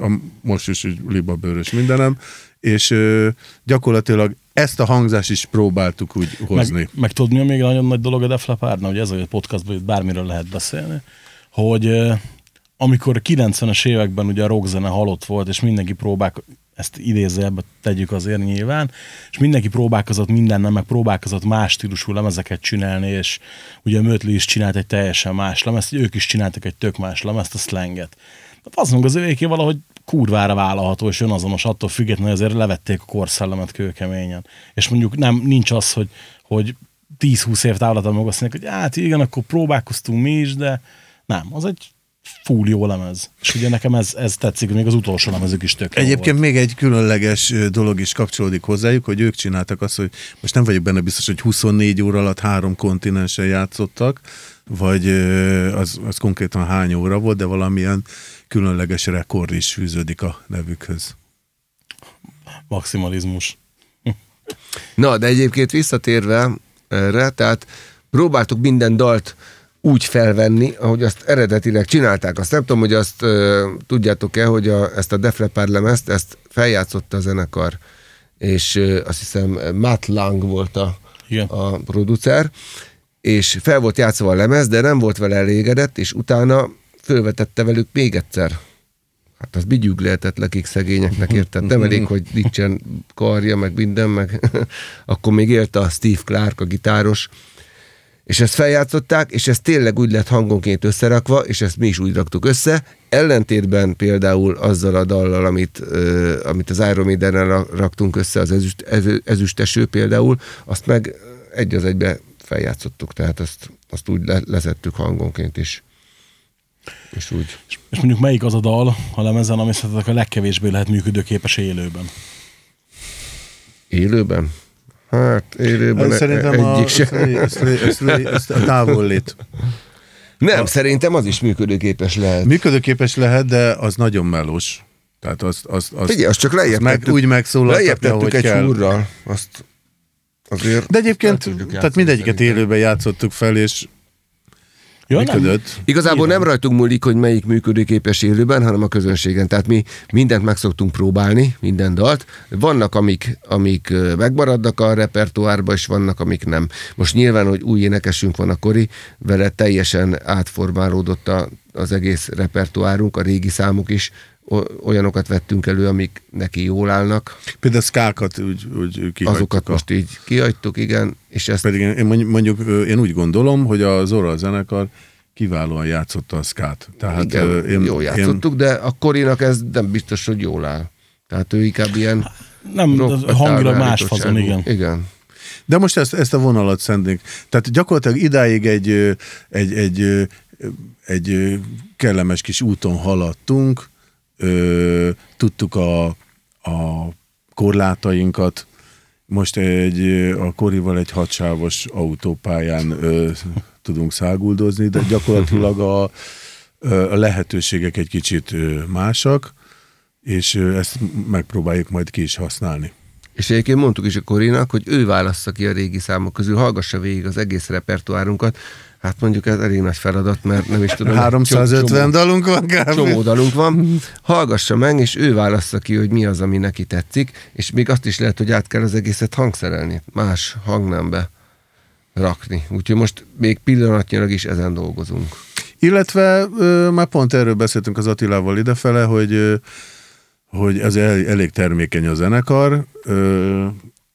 Speaker 3: a, most is libabőrös mindenem, és gyakorlatilag ezt a hangzást is próbáltuk úgy hozni.
Speaker 4: Meg, meg tudod, mi a még nagyon nagy dolog a Def Leppardnál, hogy ez a podcastban itt bármiről lehet beszélni, hogy amikor a 90-es években ugye a rockzene halott volt, és mindenki próbál, ezt idézőjelbe tegyük azért nyilván, és mindenki próbálkozott mindennel, meg próbálkozott más stílusú lemezeket csinálni, és ugye a Mötley is csinált egy teljesen más lemezt, ők is csináltak egy tök más lemezt, a slanget. De az az övéké valahogy kurvára vállalható és önazonos, attól függetlenül azért levették a korszellemet kőkeményen. És mondjuk nem, nincs az, hogy, hogy 10-20 év távlatban meg azt mondják, hogy hát igen, akkor próbálkoztunk mi is, de nem, az egy full jó lemez. És ugye nekem ez, ez tetszik, még az utolsó lemezük is tök
Speaker 3: Egyébként
Speaker 4: volt.
Speaker 3: még egy különleges dolog is kapcsolódik hozzájuk, hogy ők csináltak azt, hogy most nem vagyok benne biztos, hogy 24 óra alatt három kontinensen játszottak, vagy az, az konkrétan hány óra volt, de valamilyen különleges rekord is fűződik a nevükhöz.
Speaker 4: Maximalizmus.
Speaker 2: Na, de egyébként visszatérve erre, tehát próbáltuk minden dalt úgy felvenni, ahogy azt eredetileg csinálták. Azt nem tudom, hogy azt ö, tudjátok-e, hogy a, ezt a Def Leppard lemezt, ezt feljátszotta a zenekar, és ö, azt hiszem Matt Lang volt a, a producer, és fel volt játszva a lemez, de nem volt vele elégedett, és utána fölvetette velük még egyszer Hát az bigyűg lehetett nekik szegényeknek, érted? Nem elég, hogy nincsen karja, meg minden, meg akkor még élt a Steve Clark, a gitáros, és ezt feljátszották, és ez tényleg úgy lett hangonként összerakva, és ezt mi is úgy raktuk össze, ellentétben például azzal a dallal, amit, ö, amit az Iron maiden raktunk össze, az ezüst, ez, ezüsteső például, azt meg egy az egybe feljátszottuk, tehát azt, azt úgy le, lezettük hangonként is. És úgy.
Speaker 4: És mondjuk melyik az a dal a lemezen, ami szerintetek a legkevésbé lehet működőképes élőben?
Speaker 2: Élőben? Hát élőben
Speaker 3: Szerintem
Speaker 2: egyik
Speaker 3: a,
Speaker 2: se.
Speaker 3: ezt, ezt, ezt, ezt a távollét.
Speaker 2: Nem, szerintem az is működőképes lehet.
Speaker 3: Működőképes lehet, de az nagyon melós. Tehát azt, azt, azt,
Speaker 2: Figyelj, azt csak lejjebb
Speaker 3: azt meg, úgy megszólaltatja, ahogy
Speaker 2: egy
Speaker 3: kell.
Speaker 2: húrral. Azt azért
Speaker 3: De egyébként, tehát mindegyiket
Speaker 2: szerintem.
Speaker 3: élőben játszottuk fel, és
Speaker 4: Ja,
Speaker 3: működött.
Speaker 2: Igazából nem rajtunk múlik, hogy melyik működőképes élőben, hanem a közönségen. Tehát mi mindent meg szoktunk próbálni, minden dalt. Vannak, amik, amik megmaradnak a repertoárba, és vannak, amik nem. Most nyilván, hogy új énekesünk van a Kori, vele teljesen átformálódott a, az egész repertoárunk, a régi számok is, olyanokat vettünk elő, amik neki jól állnak.
Speaker 3: Például a szkákat úgy, úgy kihagytuk.
Speaker 2: Azokat
Speaker 3: a-
Speaker 2: most így kihagytuk, igen, és ezt
Speaker 3: Pedig én mondjuk, én úgy gondolom, hogy a Zora zenekar kiválóan játszotta a szkát. Tehát
Speaker 2: igen,
Speaker 3: én,
Speaker 2: jól játszottuk, de a Korinak ez nem biztos, hogy jól áll. Tehát ő inkább ilyen
Speaker 4: Nem, hangilag más fazon, igen.
Speaker 2: Igen.
Speaker 3: De most ezt, ezt a vonalat szentnénk. Tehát gyakorlatilag idáig egy, egy, egy, egy ö, kellemes kis úton haladtunk, ö, tudtuk a, a korlátainkat, most egy, a Korival egy hatsávos autópályán ö, tudunk száguldozni, de gyakorlatilag a, a lehetőségek egy kicsit másak, és ezt megpróbáljuk majd ki is használni.
Speaker 2: És egyébként mondtuk is a Korinak, hogy ő válassza ki a régi számok közül, hallgassa végig az egész repertoárunkat. Hát mondjuk ez elég nagy feladat, mert nem is tudom.
Speaker 3: 350
Speaker 2: csomó,
Speaker 3: dalunk van kb.
Speaker 2: csomó dalunk van. Hallgassa meg, és ő válassza ki, hogy mi az, ami neki tetszik, és még azt is lehet, hogy át kell az egészet hangszerelni, más hangnembe rakni. Úgyhogy most még pillanatnyilag is ezen dolgozunk.
Speaker 3: Illetve ö, már pont erről beszéltünk az Attilával idefele, hogy, ö, hogy ez el, elég termékeny a zenekar. Ö,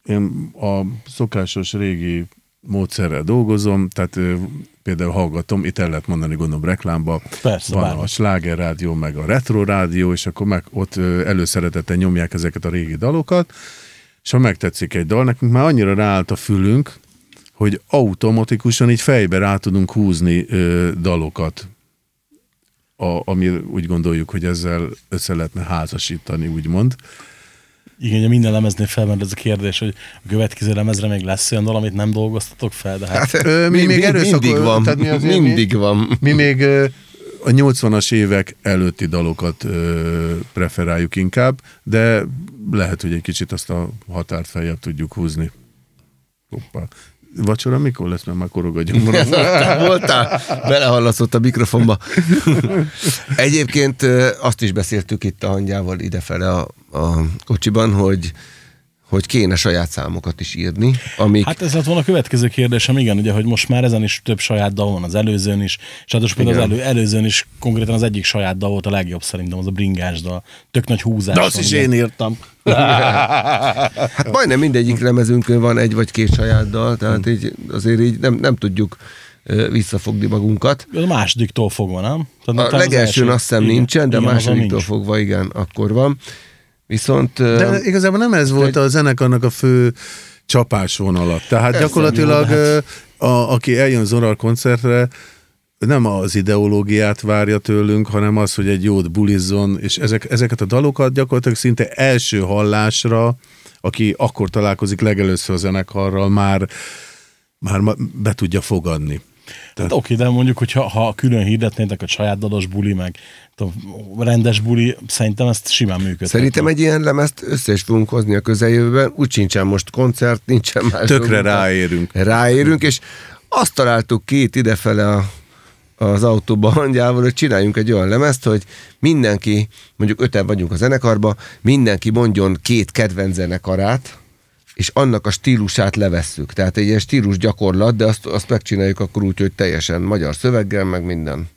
Speaker 3: én a szokásos régi módszerrel dolgozom, tehát például hallgatom, itt el lehet mondani, gondolom reklámba,
Speaker 4: Persze,
Speaker 3: van
Speaker 4: bármi.
Speaker 3: a sláger rádió, meg a retro rádió, és akkor meg ott előszeretettel nyomják ezeket a régi dalokat, és ha megtetszik egy dal, nekünk már annyira ráállt a fülünk, hogy automatikusan így fejbe rá tudunk húzni ö, dalokat, a, ami úgy gondoljuk, hogy ezzel össze lehetne házasítani, úgymond.
Speaker 4: Igen, ugye minden lemeznél felmerül ez a kérdés, hogy a következő lemezre még lesz olyan dal, amit nem dolgoztatok fel, de hát,
Speaker 3: Ö, mi még erőszak-
Speaker 2: mindig van.
Speaker 3: tehát mi azért mi-
Speaker 2: mindig van.
Speaker 3: Mi még ö, a 80-as évek előtti dalokat ö, preferáljuk inkább, de lehet, hogy egy kicsit azt a határt feljebb tudjuk húzni. Hoppá. Vacsora mikor lesz, mert már korog a gyomrom.
Speaker 2: Voltál? Belehallaszott a mikrofonba. Egyébként azt is beszéltük itt a hangyával idefele a, a kocsiban, hogy hogy kéne saját számokat is írni, amik...
Speaker 4: hát ez lett volna a következő kérdésem, igen, ugye, hogy most már ezen is több saját dal van, az előzőn is, és hát most például az elő, előzőn is konkrétan az egyik saját dal volt a legjobb szerintem, az a bringás dal. Tök nagy húzás.
Speaker 3: De azt
Speaker 4: van,
Speaker 3: is
Speaker 4: ugye.
Speaker 3: én írtam.
Speaker 2: Hát majdnem mindegyik lemezünkön van egy vagy két saját dal, tehát így azért így nem, nem tudjuk visszafogni magunkat.
Speaker 4: A másodiktól fogva, nem? Tehát
Speaker 2: A
Speaker 4: az
Speaker 2: legelsőn
Speaker 4: első-
Speaker 2: azt hiszem
Speaker 4: igen,
Speaker 2: nincsen, de
Speaker 4: igen,
Speaker 2: másodiktól
Speaker 4: nincs.
Speaker 2: fogva igen, akkor van. Viszont
Speaker 3: De igazából nem ez volt a zenekarnak a fő csapásvonala. Tehát
Speaker 2: Persze,
Speaker 3: gyakorlatilag, ö, a, aki eljön Zorar koncertre, nem az ideológiát várja tőlünk, hanem az, hogy egy jót bulizzon, és ezek, ezeket a dalokat gyakorlatilag szinte első hallásra, aki akkor találkozik legelőször a zenekarral, már, már be tudja fogadni.
Speaker 4: Hát oké, de mondjuk, hogyha ha külön hirdetnétek a saját dalos buli, meg tudom, rendes buli, szerintem ezt simán működhet.
Speaker 2: Szerintem egy ilyen lemezt össze is fogunk hozni a közeljövőben, úgy sincsen most koncert, nincsen más.
Speaker 3: Tökre ráérünk.
Speaker 2: Ráérünk, és azt találtuk itt idefele a, az autóba hangyával, hogy csináljunk egy olyan lemezt, hogy mindenki, mondjuk öten vagyunk a zenekarban, mindenki mondjon két kedvenc zenekarát, és annak a stílusát levesszük. Tehát egy ilyen stílus gyakorlat, de azt, azt megcsináljuk akkor úgy, hogy teljesen magyar szöveggel, meg minden.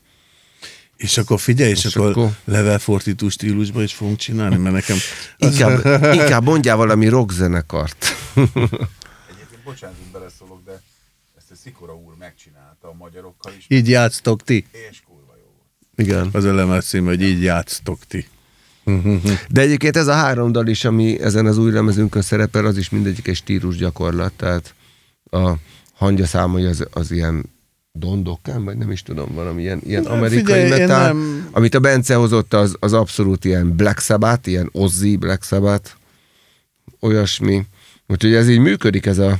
Speaker 3: És akkor figyelj, és,
Speaker 2: És
Speaker 3: akkor,
Speaker 2: akkor-
Speaker 3: level 42 stílusban is fogunk csinálni, mert nekem...
Speaker 2: Inkább, inkább mondjál valami rockzenekart.
Speaker 5: Egyébként bocsánat, hogy beleszólok, de ezt a Szikora úr megcsinálta a magyarokkal is,
Speaker 3: Így játsztok ti.
Speaker 5: és kurva jó volt.
Speaker 2: Igen.
Speaker 3: Az a lemez cím, hogy így játsztok ti.
Speaker 2: De egyébként ez a három dal is, ami ezen az új lemezünkön szerepel, az is mindegyik egy stílus gyakorlat, tehát a hangya számai az, az ilyen dondokán, vagy nem is tudom, valami ilyen, ilyen amerikai
Speaker 3: figyelj, nem-
Speaker 2: Amit a Bence hozott, az, az abszolút ilyen Black Sabbath, ilyen Ozzy Black Sabbath, olyasmi. Úgyhogy ez így működik ez a,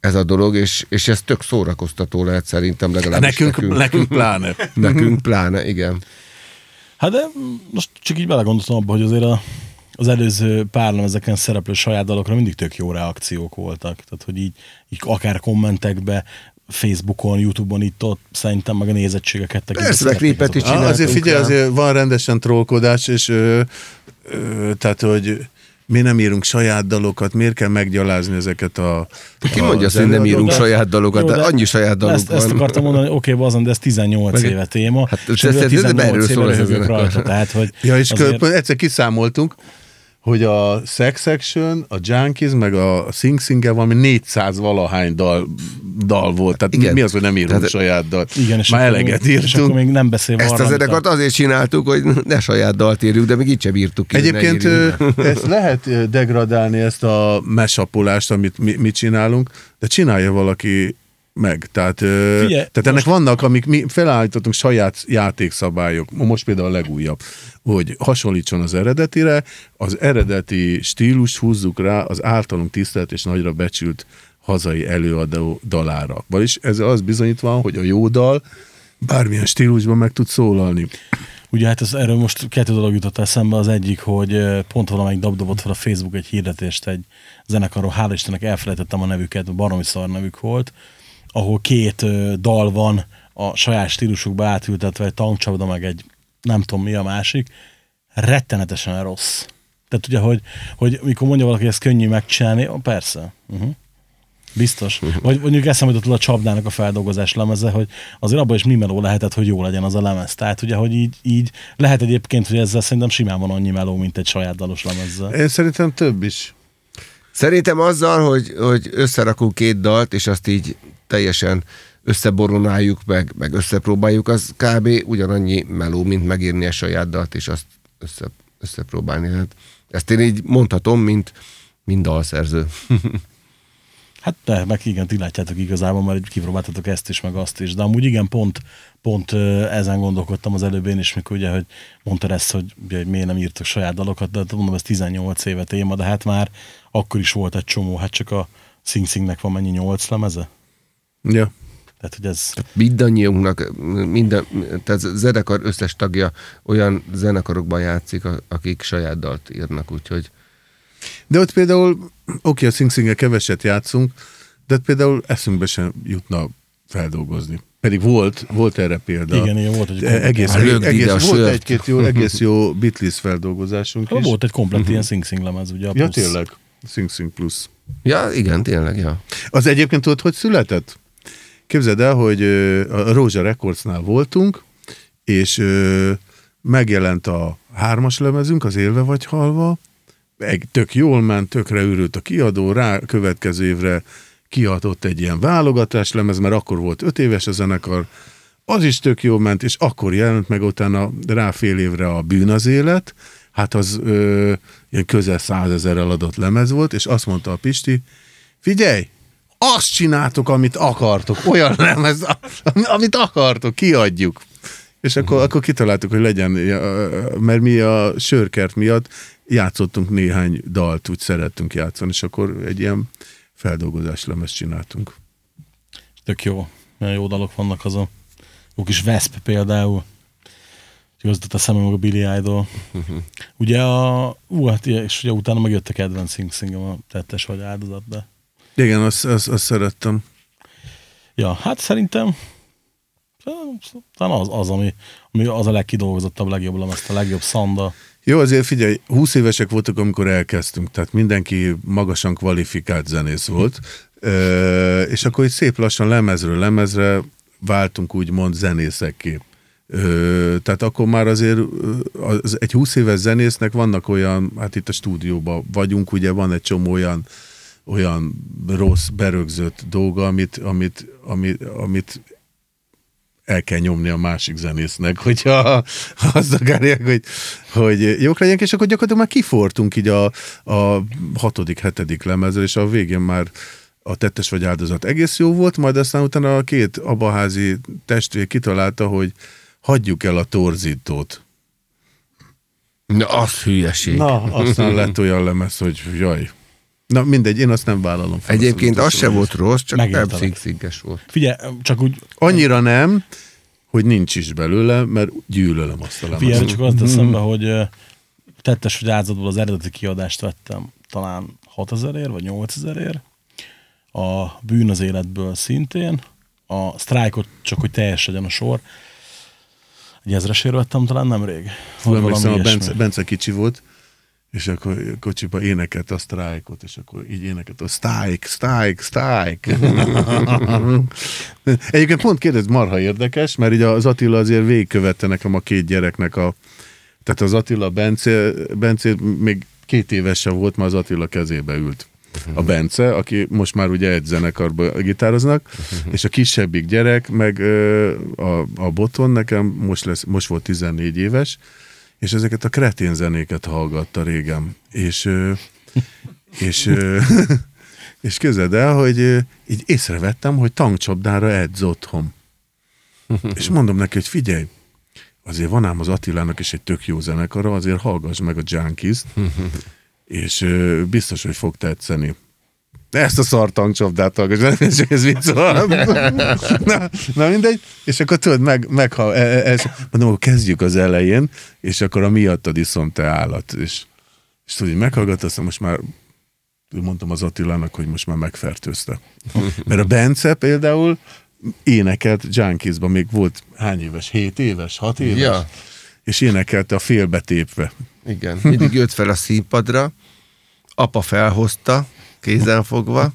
Speaker 2: ez a dolog, és, és ez tök szórakoztató lehet szerintem legalábbis
Speaker 3: Nekünk,
Speaker 2: nekünk.
Speaker 3: nekünk pláne.
Speaker 2: Nekünk pláne, igen.
Speaker 4: Hát de most csak így belegondoltam abba, hogy azért a, az előző pár ezeken szereplő saját dalokra mindig tök jó reakciók voltak. Tehát, hogy így, így akár kommentekbe, Facebookon, Youtube-on itt ott szerintem meg a nézettségeket tekintve.
Speaker 2: Persze, klipet is.
Speaker 3: Ah, azért
Speaker 2: csináltunk
Speaker 3: figyelj, azért van rendesen trollkodás, és ö, ö, tehát, hogy mi nem írunk saját dalokat, miért kell meggyalázni ezeket a...
Speaker 2: Ki
Speaker 3: a-
Speaker 2: mondja
Speaker 3: az
Speaker 2: azt, hogy nem írunk
Speaker 4: de-
Speaker 2: saját dalokat,
Speaker 4: jó,
Speaker 2: de
Speaker 4: de
Speaker 2: annyi saját dalunk
Speaker 4: ezt,
Speaker 2: van.
Speaker 4: ezt akartam mondani, hogy oké, okay, azon, de ez 18
Speaker 2: Meg-
Speaker 4: éve téma,
Speaker 2: Hát,
Speaker 4: és
Speaker 2: ez-
Speaker 4: ebből
Speaker 2: ez- ez-
Speaker 4: 18
Speaker 2: erről
Speaker 4: éve röhögök rajta, tehát, hogy
Speaker 3: Ja, és
Speaker 4: azért...
Speaker 3: egyszer kiszámoltunk, hogy a Sex Action, a Junkies, meg a Sing sing valami 400 valahány dal, dal volt. Tehát
Speaker 2: Igen.
Speaker 3: mi az, hogy nem írunk
Speaker 2: Tehát-
Speaker 3: saját dal?
Speaker 4: igen, és
Speaker 3: Már eleget
Speaker 4: még, És akkor
Speaker 3: írtunk.
Speaker 4: még nem beszélve
Speaker 2: Ezt az zenekart azért csináltuk, hogy ne saját dalt írjuk, de még így sem írtuk ki.
Speaker 3: Egyébként ezt lehet degradálni, ezt a mesapolást, amit mi, mi csinálunk, de csinálja valaki meg. Tehát, ö,
Speaker 4: Figyelj,
Speaker 3: tehát ennek vannak, amik mi felállítottunk saját játékszabályok. Most például a legújabb, hogy hasonlítson az eredetire, az eredeti stílus húzzuk rá az általunk tisztelt és nagyra becsült hazai előadó dalára. Vagyis ez az bizonyítva, hogy a jó dal bármilyen stílusban meg tud szólalni.
Speaker 4: Ugye hát ez, erről most kettő dolog jutott eszembe. Az egyik, hogy pont valamelyik dab dobott fel a Facebook egy hirdetést egy zenekarról, hála Istennek elfelejtettem a nevüket, baromi szar nevük volt, ahol két dal van a saját stílusukba átültetve, egy tankcsapda, meg egy nem tudom mi a másik, rettenetesen rossz. Tehát ugye, hogy, hogy mikor mondja valaki, hogy ezt könnyű megcsinálni, persze. Uh-huh. Biztos. Vagy mondjuk eszembe jutott a csapdának a feldolgozás lemeze, hogy azért abban is mi meló lehetett, hogy jó legyen az a lemez. Tehát ugye, hogy így, így lehet egyébként, hogy ezzel szerintem simán van annyi meló, mint egy saját dalos lemezzel.
Speaker 3: Én szerintem több is.
Speaker 2: Szerintem azzal, hogy, hogy összerakunk két dalt, és azt így teljesen összeboronáljuk, meg, meg összepróbáljuk, az kb. ugyanannyi meló, mint megírni a saját dalt, és azt össze, összepróbálni. Hát ezt én így mondhatom, mint, mint dalszerző.
Speaker 4: Hát de, meg igen, ti látjátok igazából, mert kipróbáltatok ezt is, meg azt is. De amúgy igen, pont, pont ezen gondolkodtam az előbb én is, mikor ugye, hogy mondtad ezt, hogy, hogy miért nem írtok saját dalokat, de hát mondom, ez 18 éve téma, de hát már akkor is volt egy csomó, hát csak a Sing Singnek van mennyi 8 lemeze?
Speaker 3: Ja.
Speaker 4: Tehát, hogy ez...
Speaker 2: Mindannyiunknak, minden, tehát a zenekar összes tagja olyan zenekarokban játszik, akik saját dalt írnak, úgyhogy
Speaker 3: De ott például, oké, a Sing sing keveset játszunk, de ott például eszünkbe sem jutna feldolgozni. Pedig volt, volt erre példa.
Speaker 4: Igen, igen, volt egy
Speaker 3: E- egész, egész, volt egy-két jó, egész jó Beatles feldolgozásunk is.
Speaker 4: Volt egy komplet ilyen Sing Sing lemez, ugye? a
Speaker 3: Ja,
Speaker 4: plusz.
Speaker 3: tényleg. Sing Sing Plus.
Speaker 2: ja, igen, tényleg, ja.
Speaker 3: Az egyébként tudod, hogy született? Képzeld el, hogy a Rózsa Recordsnál voltunk, és megjelent a hármas lemezünk, az Élve vagy halva, egy, tök jól ment, tökre őrült a kiadó, rá következő évre kiadott egy ilyen válogatás lemez, mert akkor volt öt éves a zenekar, az is tök jól ment, és akkor jelent meg utána rá fél évre a Bűn az élet, hát az ö, ilyen közel százezerrel adott lemez volt, és azt mondta a Pisti, figyelj, azt csináltok, amit akartok, olyan lemez, amit akartok, kiadjuk. És akkor, akkor kitaláltuk, hogy legyen, mert mi a sörkert miatt játszottunk néhány dalt, úgy szerettünk játszani, és akkor egy ilyen feldolgozás lemez csináltunk.
Speaker 4: Tök jó. Nagyon jó dalok vannak azon. Jó kis Vesp például. Jutott eszembe meg a Billy Idol. ugye a... Ú, hát és ugye utána megjött a kedvenc Sing a tettes vagy áldozat, de...
Speaker 3: Igen, azt, azt, azt szerettem.
Speaker 4: Ja, hát szerintem talán az, az ami, ami az a legkidolgozottabb, legjobb lemez, a legjobb szanda.
Speaker 3: Jó, azért figyelj, 20 évesek voltak, amikor elkezdtünk, tehát mindenki magasan kvalifikált zenész volt, Ö, és akkor így szép lassan lemezről lemezre váltunk úgymond zenészekké. Ö, tehát akkor már azért az, egy 20 éves zenésznek vannak olyan, hát itt a stúdióban vagyunk, ugye van egy csomó olyan, olyan rossz, berögzött dolga, amit, amit, amit, amit el kell nyomni a másik zenésznek, hogyha ha azt akarják, hogy, hogy jók legyenek, és akkor gyakorlatilag már kifortunk így a, a hatodik, hetedik lemezzel, és a végén már a tettes vagy áldozat egész jó volt, majd aztán utána a két abaházi testvér kitalálta, hogy hagyjuk el a torzítót.
Speaker 2: Na, az hülyeség.
Speaker 3: Na, aztán lett olyan lemez, hogy jaj. Na mindegy, én azt nem vállalom fel.
Speaker 2: Egyébként az se volt rossz, csak nem
Speaker 4: Megértelek.
Speaker 2: szigsziges volt.
Speaker 4: Figyelj, csak úgy,
Speaker 3: Annyira nem, hogy nincs is belőle, mert gyűlölöm azt a lemezt.
Speaker 4: figyelj, csak azt eszembe, hogy ö, tettes, hogy áldozatból az eredeti kiadást vettem talán 6000 ér, vagy 8000 ér. A bűn az életből szintén. A sztrájkot csak, hogy teljes legyen a sor. Egy ezresért vettem talán nemrég. Vagy
Speaker 3: emlékszem, a Bence. Bence kicsi volt, és akkor kocsiba énekelt a sztrájkot, és akkor így énekelt a sztrájk, sztrájk, sztrájk. Egyébként pont kérdez, marha érdekes, mert így az Attila azért végigkövette nekem a két gyereknek a... Tehát az Attila Bence, Bence még két éves sem volt, már az Attila kezébe ült. A Bence, aki most már ugye egy zenekarban gitároznak, és a kisebbik gyerek, meg a, a Boton nekem most, lesz, most volt 14 éves, és ezeket a kretén zenéket hallgatta régen. És, és, és közed el, hogy így észrevettem, hogy tankcsapdára edz otthon. És mondom neki, hogy figyelj, azért van ám az Attilának is egy tök jó zenekara, azért hallgass meg a Junkies-t, és biztos, hogy fog tetszeni. Ezt a szar tankcsapdát hallgass, nem ez, vicc na, na, mindegy, és akkor tudod, meg, meg ha, e, e, mondom, akkor kezdjük az elején, és akkor a miattad iszom te állat, és, és tudod, így meghallgat, aztán most már mondtam az Attilának, hogy most már megfertőzte. Mert a Bence például énekelt Junkiesban, még volt hány éves? 7 éves? 6 éves?
Speaker 2: Ja.
Speaker 3: És énekelte a félbetépve.
Speaker 2: Igen. Mindig jött fel a színpadra, apa felhozta, kézen fogva,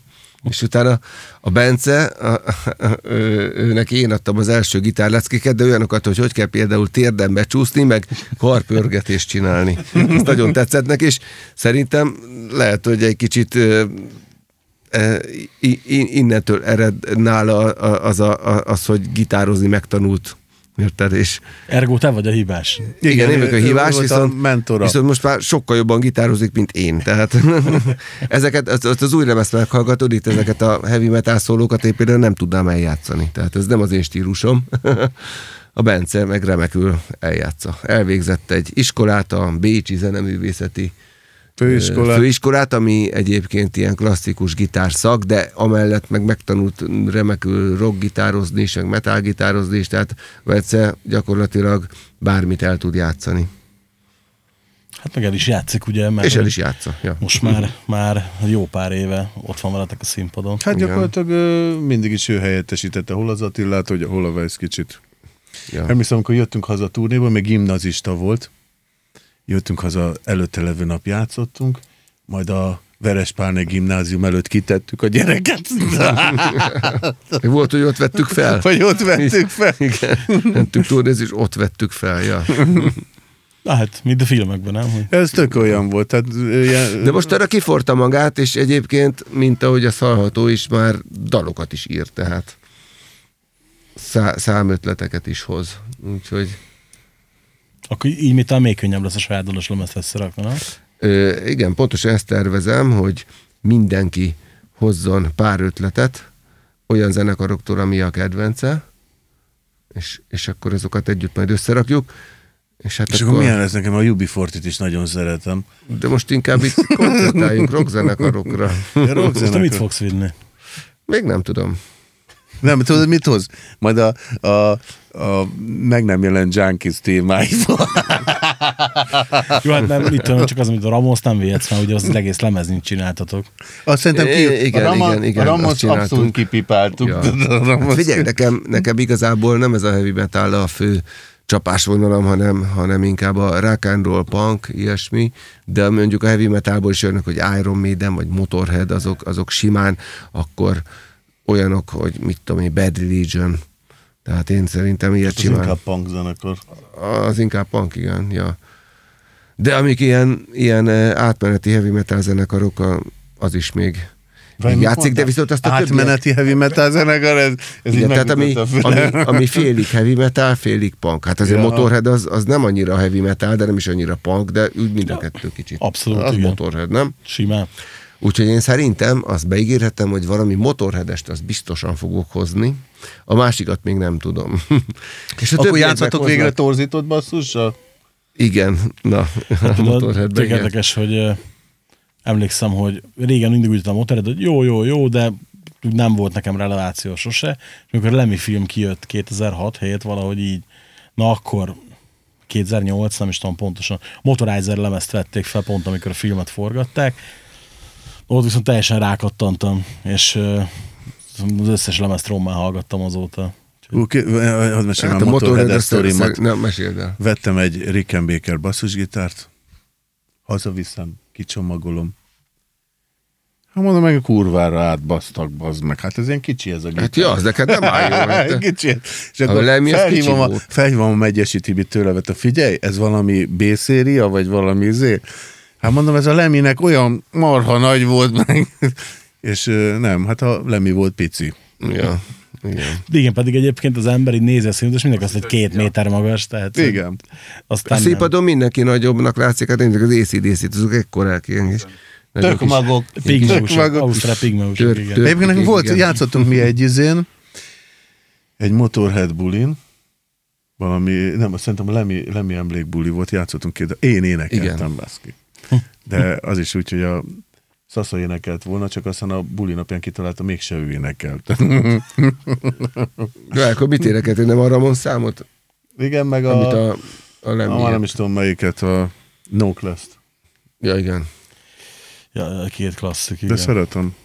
Speaker 2: és utána a Bence, a, a, ő, őnek én adtam az első gitárleckéket, de olyanokat, hogy hogy kell például térden becsúszni, meg karpörgetést csinálni. Ez nagyon tetszett neki, és szerintem lehet, hogy egy kicsit innentől ered nála az, a, az, hogy gitározni megtanult. Érted? És
Speaker 4: Ergo te vagy a hibás.
Speaker 2: igen, én vagyok a hívás,
Speaker 3: volt a
Speaker 2: viszont,
Speaker 3: mentora.
Speaker 2: viszont most már sokkal jobban gitározik, mint én. Tehát ezeket, az, az, az új lemezt meghallgatod, itt ezeket a heavy metal szólókat én például nem tudnám eljátszani. Tehát ez nem az én stílusom. A Bence meg remekül eljátsza. Elvégzett egy iskolát, a Bécsi Zeneművészeti
Speaker 3: Főiskola.
Speaker 2: főiskolát, ami egyébként ilyen klasszikus gitárszak, de amellett meg megtanult remekül rockgitározni is, meg metalgitározni is, tehát Vece gyakorlatilag bármit el tud játszani.
Speaker 4: Hát meg el is játszik, ugye? Mert
Speaker 2: És el is játsza. Ja.
Speaker 4: Most már, már jó pár éve ott van veletek a színpadon.
Speaker 3: Hát
Speaker 2: Igen.
Speaker 3: gyakorlatilag ö, mindig is ő helyettesítette hol az Attilát, hogy hol a Weiss kicsit.
Speaker 2: Ja.
Speaker 3: Emlékszem, amikor jöttünk haza a turnéból, még gimnazista volt, jöttünk haza, előtte levő nap játszottunk, majd a Verespálné gimnázium előtt kitettük a gyereket.
Speaker 2: Volt, hogy ott vettük fel.
Speaker 3: Vagy ott vettük fel.
Speaker 2: Igen. Mentünk turnézni, és ott vettük fel. Ja.
Speaker 4: Na hát, mint a filmekben, nem? Hogy
Speaker 3: Ez tök olyan volt. Tehát, ilyen,
Speaker 2: De most arra kiforta magát, és egyébként, mint ahogy a hallható is, már dalokat is ír, tehát szá- számötleteket is hoz. Úgyhogy
Speaker 4: akkor így mit még könnyebb lesz a saját dalos lemezt összerakni, nem?
Speaker 2: Ö, igen, pontosan ezt tervezem, hogy mindenki hozzon pár ötletet olyan zenekaroktól, ami a kedvence, és, és akkor azokat együtt majd összerakjuk. És, hát
Speaker 3: és akkor milyen lesz nekem? A UB40-t is nagyon szeretem.
Speaker 2: De most inkább itt koncentráljunk rockzenekarokra.
Speaker 3: A rock
Speaker 4: Most mit fogsz vinni?
Speaker 2: Még nem tudom.
Speaker 3: Nem, tudod, mit hoz? Majd a, a, a meg nem jelent Junkies témáival.
Speaker 4: Jó, hát nem, mit tudom, csak az, amit a Ramos nem vihetsz, mert ugye az, az egész lemezni csináltatok.
Speaker 3: Azt szerintem ki,
Speaker 2: É, igen,
Speaker 3: a Rama,
Speaker 2: igen, igen,
Speaker 3: a Ramos abszolút kipipáltuk.
Speaker 2: Ja.
Speaker 3: A Ramos-
Speaker 2: Hát figyelj, nekem, nekem igazából nem ez a heavy metal a fő csapásvonalam, hanem, hanem inkább a rock and roll, punk, ilyesmi, de mondjuk a heavy metalból is jönnek, hogy Iron Maiden, vagy Motorhead, azok, azok simán, akkor olyanok, hogy mit tudom én, Bad Religion, Tehát én szerintem ilyet
Speaker 3: Az
Speaker 2: simán.
Speaker 3: inkább punk zenekar.
Speaker 2: Az inkább punk, igen. Ja. De amik ilyen, ilyen eh, átmeneti heavy metal zenekarok, az is még játszik, de viszont azt a többiek...
Speaker 3: Átmeneti heavy metal zenekar, ez, ez
Speaker 2: Igen, tehát ami, ami, ami félig heavy metal, félig punk. Hát azért
Speaker 3: ja.
Speaker 2: Motorhead az, az nem annyira heavy metal, de nem is annyira punk, de úgy mind a kettő kicsit.
Speaker 4: Abszolút,
Speaker 2: Az
Speaker 4: igen.
Speaker 2: Motorhead, nem?
Speaker 4: Simán.
Speaker 2: Úgyhogy én szerintem azt beígérhetem, hogy valami motorhedest azt biztosan fogok hozni. A másikat még nem tudom. És a
Speaker 3: Akkor
Speaker 2: meghoznak.
Speaker 3: végre torzított basszussal?
Speaker 2: Igen, na, a
Speaker 4: Tudod,
Speaker 2: motorheadben
Speaker 4: tök
Speaker 2: igen.
Speaker 4: érdekes, hogy emlékszem, hogy régen mindig úgy tudtam Motorhead, hogy jó, jó, jó, de nem volt nekem releváció sose. És amikor a Lemmy film kijött 2006 helyett valahogy így, na akkor 2008, nem is tudom pontosan, Motorizer lemezt vették fel pont, amikor a filmet forgatták. Ott viszont teljesen rákattantam, és az összes lemezt rommá hallgattam azóta.
Speaker 3: Oké, hadd meséljem
Speaker 2: Hát
Speaker 3: a
Speaker 2: a Motorhead
Speaker 3: sztorimat.
Speaker 2: nem, meséld el.
Speaker 3: Vettem egy Rickenbacker basszusgitárt, hazaviszem, kicsomagolom. Hát mondom, meg a kurvára átbasztak, bazd meg. Hát ez ilyen kicsi ez a gitár.
Speaker 2: Hát ja, az neked nem áll jó. Hát,
Speaker 3: kicsi. És
Speaker 2: A
Speaker 3: akkor
Speaker 2: Lemmy az
Speaker 3: felhívom,
Speaker 2: kicsi
Speaker 3: a, felhívom a Megyesi Tibit tőle, vett a figyelj, ez valami B-széria, vagy valami izé? Hát mondom, ez a Leminek olyan marha nagy volt meg. És nem, hát a Lemmy volt pici.
Speaker 2: ja, igen.
Speaker 4: Igen, pedig egyébként az ember így nézi a színűt, és mindenki azt, hogy két méter magas, tehát
Speaker 3: Igen.
Speaker 2: A
Speaker 4: aztán nem.
Speaker 2: színpadon mindenki nagyobbnak látszik, hát én az ACDC-t, azok ekkorák ilyen is.
Speaker 3: Tök magok.
Speaker 4: Pigmeusok. Ausztrál pigmeusok, igen.
Speaker 3: Egyébként nekünk volt,
Speaker 2: Igen.
Speaker 3: játszottunk mi egy izén, egy Motorhead bulin, valami, nem, azt szerintem a Lemmy, Lemmy emlékbuli volt, játszottunk két, én énekeltem,
Speaker 2: Igen.
Speaker 3: baszki. De az is úgy, hogy a Szasza énekelt volna, csak aztán a buli napján kitalálta, mégse ő énekelt.
Speaker 2: De akkor mit énekelt, nem a Ramon számot?
Speaker 3: Igen, meg
Speaker 2: Amit
Speaker 3: a,
Speaker 2: a, a
Speaker 3: a,
Speaker 2: Lemmy.
Speaker 3: már nem is tudom melyiket, a No Class-t.
Speaker 2: Ja, igen.
Speaker 4: Ja, két klasszik,
Speaker 3: De
Speaker 4: igen.
Speaker 3: szeretem.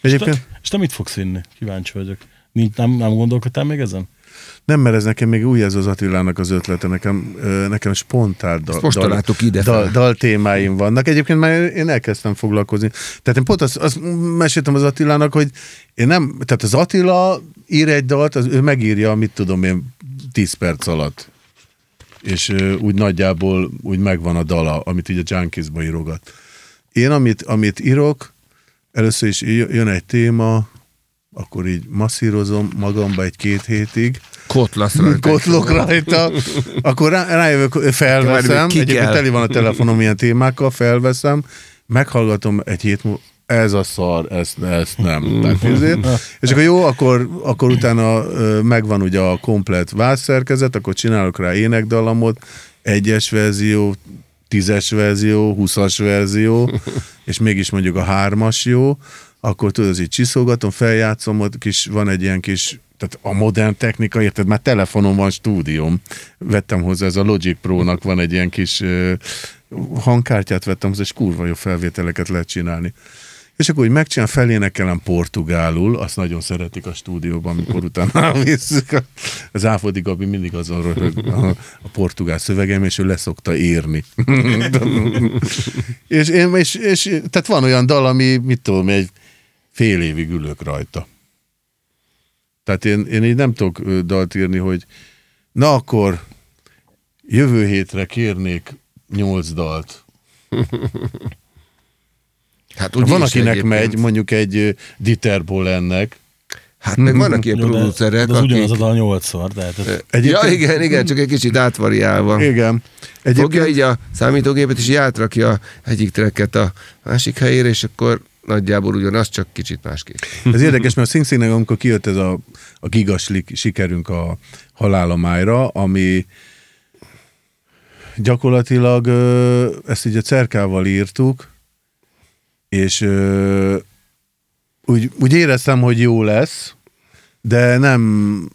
Speaker 4: És
Speaker 3: Egyébként
Speaker 4: te, és te mit fogsz vinni? Kíváncsi vagyok. Nincs, nem, nem gondolkodtál még ezen?
Speaker 3: Nem, mert ez nekem még új ez az Attilának az ötlete, nekem, nekem spontán dal,
Speaker 2: most
Speaker 3: dal,
Speaker 2: ide
Speaker 3: dal, dal témáim vannak. Egyébként már én elkezdtem foglalkozni. Tehát én pont azt, azt meséltem az Attilának, hogy én nem, tehát az Attila ír egy dalt, az, ő megírja, mit tudom én, 10 perc alatt. És úgy nagyjából úgy megvan a dala, amit így a Junkies-ba írogat. Én, amit, amit írok, először is jön egy téma, akkor így masszírozom magamba egy-két hétig,
Speaker 2: Kotlasz rajta.
Speaker 3: kotlok rajta, akkor rá, rájövök, felveszem,
Speaker 2: ki
Speaker 3: egyébként teli van a telefonom ilyen témákkal, felveszem, meghallgatom egy hét múlva, ez a szar, ezt, ezt nem. Tehát, ezért. és akkor jó, akkor, akkor utána megvan ugye a komplet vászszerkezet, akkor csinálok rá énekdalamot, egyes verzió, tízes verzió, húszas verzió, és mégis mondjuk a hármas jó, akkor tudod, így csiszolgatom, feljátszom, ott kis, van egy ilyen kis, tehát a modern technika, érted, már telefonon van stúdióm. Vettem hozzá, ez a Logic Pro-nak van egy ilyen kis ö, hangkártyát vettem hozzá, és kurva jó felvételeket lehet csinálni. És akkor úgy megcsinálom, felénekelem portugálul, azt nagyon szeretik a stúdióban, amikor utána visszük. Az Áfodi Gabi mindig azon röhög a, a portugál szövegem, és ő leszokta írni. és, én, és, és, tehát van olyan dal, ami, mit tudom, egy fél évig ülök rajta. Tehát én, én így nem tudok dalt írni, hogy na akkor jövő hétre kérnék nyolc dalt.
Speaker 2: Hát úgy
Speaker 3: Van, akinek
Speaker 2: egyébként.
Speaker 3: megy, mondjuk egy Dieter Bolennek,
Speaker 2: Hát meg vannak ilyen
Speaker 4: Jó, de,
Speaker 2: producerek,
Speaker 4: de az ugyanaz a
Speaker 2: akik...
Speaker 4: dal nyolcszor, tehát ez-
Speaker 2: Ja,
Speaker 3: Egyébként-
Speaker 2: igen, igen, csak egy kicsit átvariálva.
Speaker 3: Igen.
Speaker 2: Fogja így a számítógépet, és így átrakja egyik tracket a másik helyére, és akkor nagyjából ugyanaz, csak kicsit másképp.
Speaker 3: Ez érdekes, mert a Sing Singnek, amikor kijött ez a, a gigaslik sikerünk a halálomájra, ami gyakorlatilag ezt így a cerkával írtuk, és úgy, úgy éreztem, hogy jó lesz, de nem,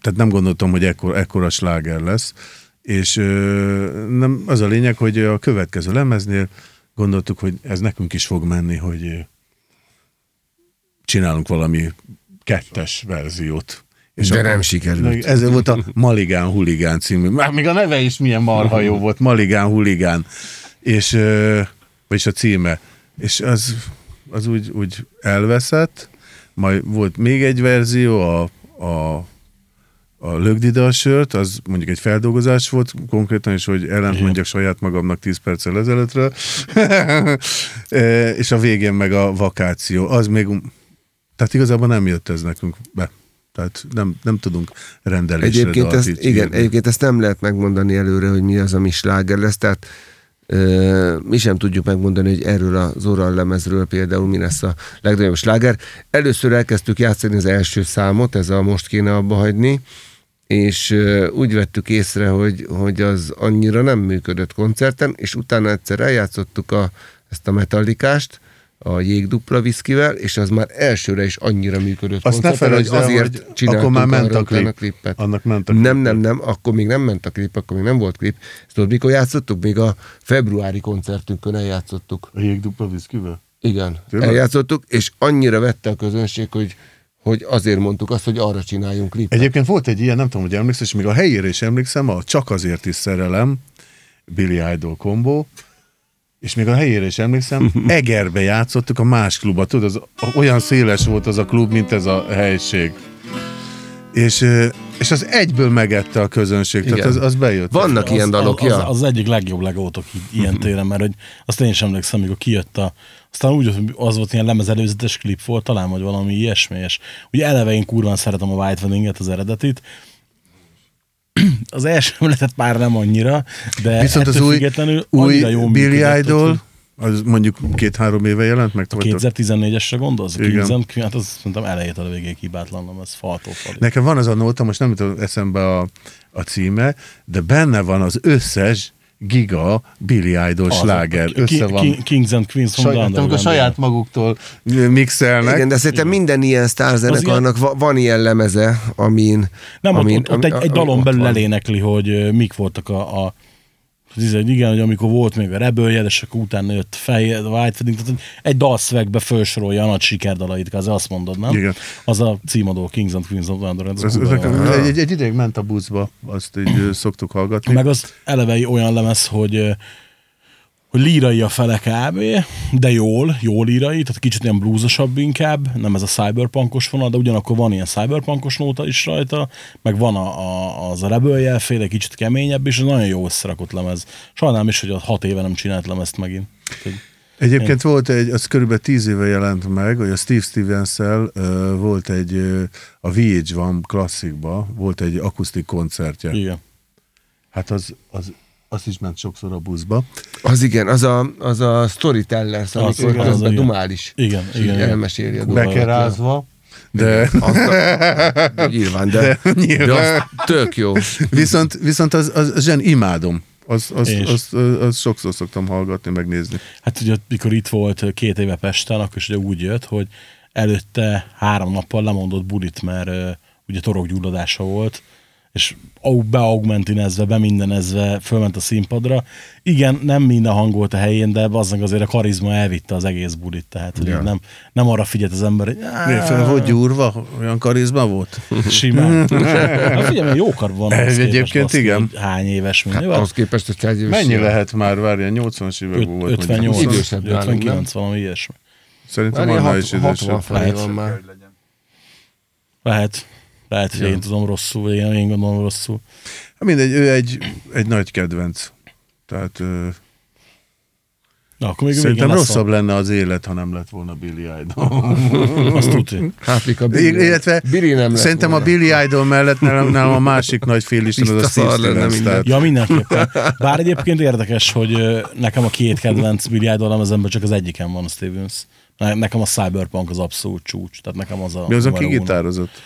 Speaker 3: tehát nem gondoltam, hogy ekkor, ekkora sláger lesz, és nem, az a lényeg, hogy a következő lemeznél gondoltuk, hogy ez nekünk is fog menni, hogy csinálunk valami kettes verziót.
Speaker 2: De
Speaker 3: a-
Speaker 2: nem sikerült.
Speaker 3: Ez volt a Maligán Huligán című. Már még a neve is milyen marha jó volt, Maligán Huligán. És, vagyis a címe. És az, az úgy, úgy elveszett, majd volt még egy verzió, a, a a lögd ide a sört, az mondjuk egy feldolgozás volt konkrétan, és hogy ellent mondjak saját magamnak 10 perccel ezelőttről, E, és a végén meg a vakáció, az még, tehát igazából nem jött ez nekünk be. Tehát nem, nem tudunk rendelésre
Speaker 2: Egyébként ezt, igen, egyébként ezt nem lehet megmondani előre, hogy mi az, ami sláger lesz, tehát ö, mi sem tudjuk megmondani, hogy erről az oral lemezről például mi lesz a legnagyobb sláger. Először elkezdtük játszani az első számot, ez a most kéne abba hagyni, és úgy vettük észre, hogy, hogy az annyira nem működött koncerten, és utána egyszer eljátszottuk a, ezt a metallikást, a jégdupla viszkivel, és az már elsőre is annyira működött
Speaker 3: Azt ne felejtsd el,
Speaker 2: azért
Speaker 3: hogy
Speaker 2: csináltunk
Speaker 3: akkor már ment a klip.
Speaker 2: klipet.
Speaker 3: Annak ment a
Speaker 2: Nem,
Speaker 3: klip.
Speaker 2: nem, nem, akkor még nem ment a klip, akkor még nem volt klip. Ezt tudod, mikor játszottuk? Még a februári koncertünkön eljátszottuk.
Speaker 3: A jégdupla viszkivel?
Speaker 2: Igen,
Speaker 3: Tényleg?
Speaker 2: eljátszottuk, és annyira vette a közönség, hogy, hogy azért mondtuk azt, hogy arra csináljunk klipet.
Speaker 3: Egyébként volt egy ilyen, nem tudom, hogy emlékszel, és még a helyére is emlékszem, a Csak azért is szerelem, Billy Idol kombó, és még a helyére is emlékszem, Egerbe játszottuk a más klubba, tudod, az, olyan széles volt az a klub, mint ez a helység. És, és az egyből megette a közönség, tehát
Speaker 2: Igen.
Speaker 3: az, az bejött.
Speaker 2: Vannak
Speaker 4: az,
Speaker 2: ilyen dalok,
Speaker 4: az,
Speaker 2: ja.
Speaker 4: az, az egyik legjobb legótok ilyen téren, mert hogy azt én is emlékszem, amikor kijött a aztán úgy, hogy az volt ilyen lemez előzetes klip volt, talán vagy valami ilyesmi, és ugye eleve én kurván szeretem a White Wedding-et, az eredetit. Az első emletet már nem annyira, de
Speaker 3: Viszont az új, új
Speaker 4: jól
Speaker 3: Billy Idol, az mondjuk két-három éve jelent meg.
Speaker 4: A
Speaker 3: vagy-
Speaker 4: 2014-esre gondolsz?
Speaker 3: Igen.
Speaker 4: Hát az szerintem elejétől a végéig hibátlan, ez faltól falig.
Speaker 3: Nekem van az a nóta, most nem jutott eszembe a, a címe, de benne van az összes giga Billy Idol sláger. Össze van.
Speaker 4: Ki- Kings and Queens from
Speaker 3: Saját, amikor saját maguktól mixelnek.
Speaker 2: Igen, de szerintem minden ilyen sztárzenekarnak va- van ilyen lemeze, amin...
Speaker 4: Nem,
Speaker 2: amin,
Speaker 4: ott, ott, ott egy, egy dalon belül elénekli, hogy mik voltak a, a az izé, hogy igen, hogy amikor volt még a Rebel és akkor utána jött fej, a White Wedding, tehát egy dalszövegbe felsorolja a nagy sikerdalait, kb. azt mondod, nem?
Speaker 3: Igen.
Speaker 4: Az a címadó Kings and Queens of az
Speaker 3: Ez, ez nekem, egy, egy ideig ment a buszba, azt így szoktuk hallgatni.
Speaker 4: Meg az eleve olyan lemez, hogy hogy lírai a fele kb, de jól, jól lírai, tehát kicsit ilyen bluesosabb inkább, nem ez a cyberpunkos vonal, de ugyanakkor van ilyen cyberpunkos nóta is rajta, meg van a, a, az a Rebel kicsit keményebb, és nagyon jó összerakott lemez. Sajnálom is, hogy a hat éve nem csinált lemezt megint. Úgyhogy
Speaker 3: Egyébként volt egy, az körülbelül tíz éve jelent meg, hogy a Steve stevens uh, volt egy, uh, a VH1 klasszikba, volt egy akusztik koncertje.
Speaker 4: Igen.
Speaker 3: Hát az, az, azt is ment sokszor a buszba.
Speaker 2: Az igen, az a, az a storytellers, amikor
Speaker 4: igen, az
Speaker 2: közben
Speaker 4: igen.
Speaker 2: dumál is.
Speaker 4: Igen, igen, igen.
Speaker 2: elmeséli a.
Speaker 3: Bekerázva. De
Speaker 2: Azt a, nyilván, de, de,
Speaker 3: nyilván.
Speaker 2: de az tök jó.
Speaker 3: viszont, viszont az, az, az zsen imádom. Az, az, az, az, az, sokszor szoktam hallgatni, megnézni.
Speaker 4: Hát ugye, mikor itt volt két éve Pesten, akkor is ugye úgy jött, hogy előtte három nappal lemondott bulit, mert ugye torokgyulladása volt, és au- beaugmentinezve, bemindenezve fölment a színpadra. Igen, nem minden hang volt a helyén, de azzal azért a karizma elvitte az egész bulit, tehát hogy
Speaker 2: Ja.
Speaker 4: nem, nem arra figyelt az ember, hogy
Speaker 3: Miért fel volt gyúrva? Olyan karizma volt?
Speaker 4: simán. Hát figyelj, mert jókor van.
Speaker 3: Ez egyébként
Speaker 4: baszki,
Speaker 3: igen.
Speaker 4: hogy Hány éves minden. Jó,
Speaker 2: Ahhoz képest, hogy egy éves
Speaker 3: Mennyi lehet már? Várjál, 80-as években volt.
Speaker 4: 58,
Speaker 3: mondjuk.
Speaker 2: Idősebb nálunk,
Speaker 4: 59, valami ilyesmi.
Speaker 3: Szerintem annál is
Speaker 2: 60
Speaker 3: idősebb.
Speaker 2: felé
Speaker 4: Lehet.
Speaker 5: hogy
Speaker 4: hogy én tudom rosszul, vagy én, én gondolom rosszul.
Speaker 3: Hát mindegy, ő egy, egy nagy kedvenc. Tehát ö,
Speaker 4: Na, akkor még
Speaker 3: szerintem rosszabb lenne az élet, ha nem lett volna Billy Idol.
Speaker 4: A, azt tudja.
Speaker 2: Hátrika
Speaker 3: I-
Speaker 2: Billy.
Speaker 3: Illetve
Speaker 2: Billy nem lett
Speaker 3: szerintem
Speaker 2: volna.
Speaker 3: a Billy Idol mellett nálam, nálam a másik nagy félisten az a Steve Stevens.
Speaker 2: minden.
Speaker 4: Ja, mindenképpen. Bár egyébként érdekes, hogy nekem a két kedvenc Billy Idol lemezemben csak az egyiken van a Stevens. Ne- Nekem a Cyberpunk az abszolút csúcs. Tehát nekem az a...
Speaker 3: mi az, aki gitározott?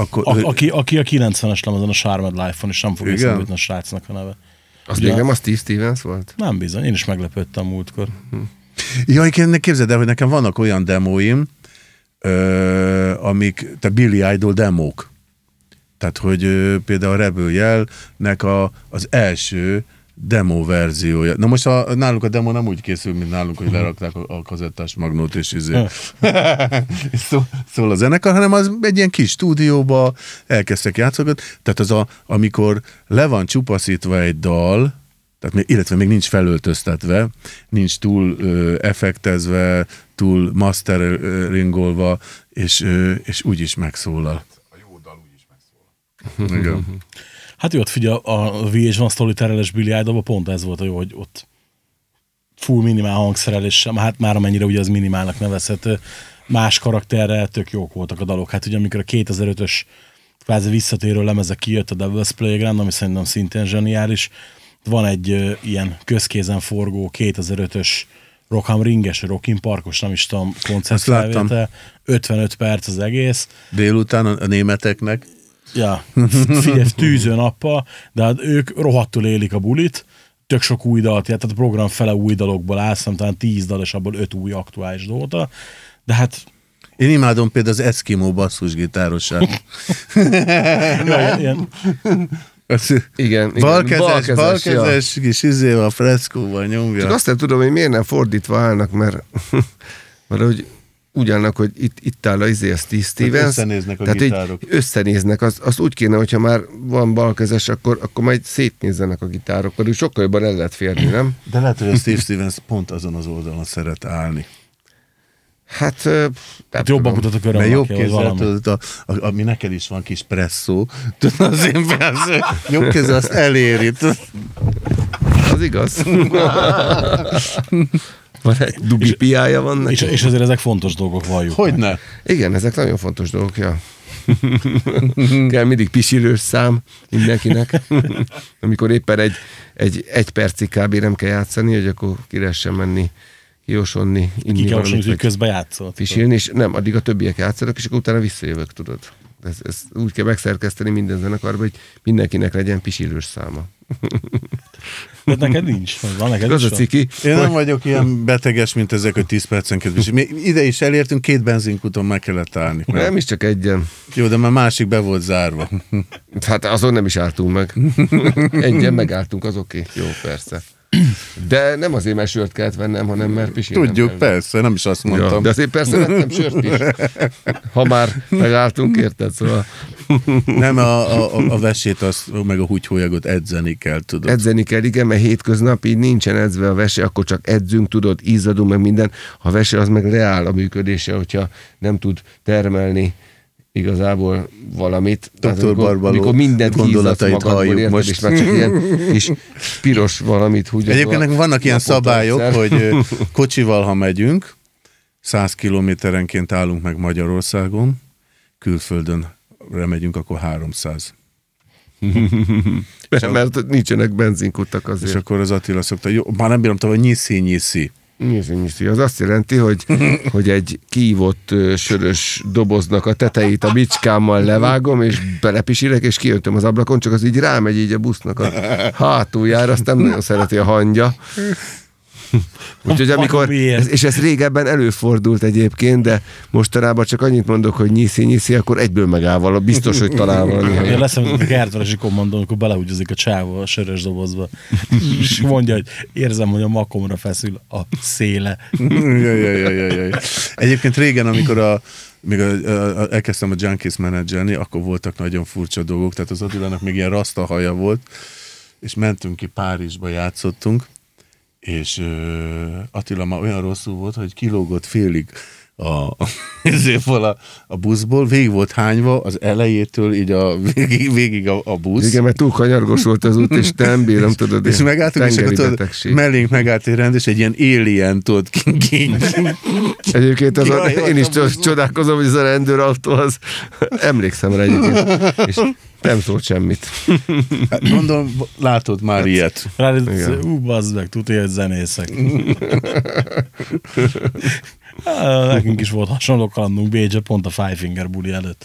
Speaker 3: Akkor,
Speaker 4: A, aki, aki a 90-es lemezen a Charmed Life-on, és nem fog eszembe a srácnak a neve.
Speaker 2: Az
Speaker 4: Ugye-
Speaker 2: még nem a Steve Stevens volt?
Speaker 4: Nem bizony, én is meglepődtem múltkor.
Speaker 3: Ja, igen, képzeld el, hogy nekem vannak olyan demóim, ö, amik, tehát Billy Idol demók. Tehát, hogy ö, például a Rebel jelnek a, az első demo verziója. Na most a, náluk a demo nem úgy készül, mint nálunk, hogy lerakták a, a kazettás magnót és izé. és szó, szól a zenekar, hanem az egy ilyen kis stúdióba elkezdtek játszogatni. Tehát az a, amikor le van csupaszítva egy dal, tehát még, illetve még nincs felöltöztetve, nincs túl ö, effektezve, túl masteringolva, és, ö, és úgy is megszólal.
Speaker 5: A jó dal úgy is megszólal.
Speaker 3: Igen.
Speaker 4: Hát jó, ott figyelj, a VH1 Storyteller-es Billy idol pont ez volt a jó, hogy ott full minimál hangszereléssel, hát már amennyire ugye az minimálnak nevezhető, más karakterrel tök jók voltak a dalok. Hát ugye amikor a 2005-ös kvázi visszatérő lemeze kijött a Devil's Playground, ami szerintem szintén zseniális, van egy ö, ilyen közkézen forgó 2005-ös Rockham ringes, Rockin Parkos, nem is tudom, koncertfelvétel, 55 perc az egész,
Speaker 3: Délután a németeknek.
Speaker 4: Ja, figyelj, tűző nappal, de hát ők rohadtul élik a bulit, tök sok új dalt, tehát a program fele új dalokból áll, szerintem talán 10 dal, és abból 5 új aktuális dolta, de hát
Speaker 3: Én imádom például az Eskimo basszusgitárosát.
Speaker 4: jó, ilyen,
Speaker 3: Az-
Speaker 2: Igen, igen.
Speaker 3: Balkezes,
Speaker 2: Balkezes,
Speaker 3: balkezes kis izével, freszkóval
Speaker 2: Csak
Speaker 3: nyomja.
Speaker 2: azt nem tudom, hogy miért nem fordítva állnak, mert valahogy úgy állnak, hogy itt, itt áll a izé, a Steve Stevens.
Speaker 3: összenéznek a
Speaker 2: tehát,
Speaker 3: gitárok.
Speaker 2: Összenéznek. Az, azt úgy kéne, hogyha már van balkezes, akkor, akkor majd szétnézzenek a gitárok. Pedig sokkal jobban el lehet férni, nem?
Speaker 3: De lehet, hogy a Steve Stevens pont azon az oldalon szeret állni.
Speaker 2: Hát, nem
Speaker 4: hát jobban
Speaker 2: tudom.
Speaker 4: mutat a
Speaker 3: Mert jobb kézzel, tudod, a, a, ami neked is van kis presszó, tudod, az én persze, jobb kézzel azt eléri. tudod.
Speaker 2: Az igaz. van egy dubi piája van neki.
Speaker 4: És, és azért ezek fontos dolgok valljuk.
Speaker 3: Hogyne?
Speaker 2: Igen, ezek nagyon fontos dolgok, ja. Kell mindig pisilős szám mindenkinek. Amikor éppen egy, egy, egy percig kb. nem kell játszani, hogy akkor ki menni, kiosonni, inni
Speaker 4: Ki kell
Speaker 2: valamit,
Speaker 4: hogy közben játszott.
Speaker 2: pisilni, és nem, addig a többiek játszanak, és akkor utána visszajövök, tudod. Ez, ez úgy kell megszerkeszteni minden zenekarba, hogy mindenkinek legyen pisilős száma.
Speaker 4: De neked nincs. Van neked
Speaker 2: Az
Speaker 4: is
Speaker 2: a ciki.
Speaker 3: Én nem vagyok ilyen beteges, mint ezek, hogy 10 percenként visel. Mi ide is elértünk, két benzinkuton meg kellett állni.
Speaker 2: Nem is csak egyen.
Speaker 3: Jó, de már másik be volt zárva.
Speaker 2: Hát azon nem is álltunk meg. Egyen megálltunk, az oké. Okay. Jó, persze. De nem azért, mert sört kellett vennem, hanem mert pisilnem
Speaker 3: Tudjuk,
Speaker 2: kell.
Speaker 3: persze, nem is azt
Speaker 2: Ja,
Speaker 3: mondtam.
Speaker 2: de azért persze vettem sört is. Ha már megálltunk, érted? Szóval
Speaker 3: Nem, a, a, a vesét, az, meg a húgyhólyagot edzeni kell, tudod.
Speaker 2: edzeni kell, igen, mert hétköznap így nincsen edzve a vese, akkor csak edzünk, tudod, izzadunk, meg minden. Ha a vese, az meg leáll a működése, hogyha nem tud termelni igazából valamit. Tehát
Speaker 3: Dr.
Speaker 2: amikor-
Speaker 3: Barbaló
Speaker 2: Amikor mindent
Speaker 3: gondolatait halljuk
Speaker 2: érted,
Speaker 3: most.
Speaker 2: és már csak ilyen kis piros valamit húgyod.
Speaker 3: Egyébként vannak ilyen szabályok, hogy kocsival, ha megyünk, 100 kilométerenként állunk meg Magyarországon, külföldön megyünk, akkor 300.
Speaker 2: Mert nincsenek benzinkutak
Speaker 3: És
Speaker 2: azért.
Speaker 3: akkor az Attila szokta, jó, már nem bírom tovább, nyiszi, nyiszi.
Speaker 2: Nyiszi, nyiszi. Az azt jelenti, hogy, hogy egy kiívott sörös doboznak a tetejét a bicskámmal levágom, és belepisilek, és kiöntöm az ablakon, csak az így rámegy így a busznak a hátuljára, azt nem nagyon szereti a hangja. Úgyhogy amikor, és ez régebben előfordult egyébként, de mostanában csak annyit mondok, hogy nyiszi, nyiszi, akkor egyből megáll vala, biztos, hogy talál valami
Speaker 4: Én
Speaker 2: helyet.
Speaker 4: leszem, a kertvarasi kommandó, amikor belehúgyozik a csávó a sörös dobozba. És mondja, hogy érzem, hogy a makomra feszül a széle.
Speaker 3: jaj, jaj, jaj, jaj. Egyébként régen, amikor a, még a, a, a, elkezdtem a Junkies menedzselni, akkor voltak nagyon furcsa dolgok, tehát az Attilának még ilyen rasta haja volt, és mentünk ki Párizsba, játszottunk, és ö, Attila már olyan rosszul volt, hogy kilógott félig a, a, a buszból, végig volt hányva az elejétől így a végig, végig a, a busz.
Speaker 2: Igen, mert túl kanyargos volt az út, és nem bírom, tudod,
Speaker 3: És
Speaker 2: ilyen
Speaker 3: megálltunk, és akkor tudod, mellénk megállt egy rend, és egy ilyen alien tudod,
Speaker 2: Egyébként azon,
Speaker 3: Jaj,
Speaker 2: én is
Speaker 3: a
Speaker 2: csodálkozom, hogy ez a rendőrautó, az emlékszem rá egyébként, és nem szólt semmit.
Speaker 3: Hát Mondom, látod már ilyet.
Speaker 4: Rád,
Speaker 2: Igen.
Speaker 4: ú, bazd meg, tudja, hogy zenészek. Nekünk is volt hasonló kalandunk Bécsbe, pont a Five Finger buli előtt.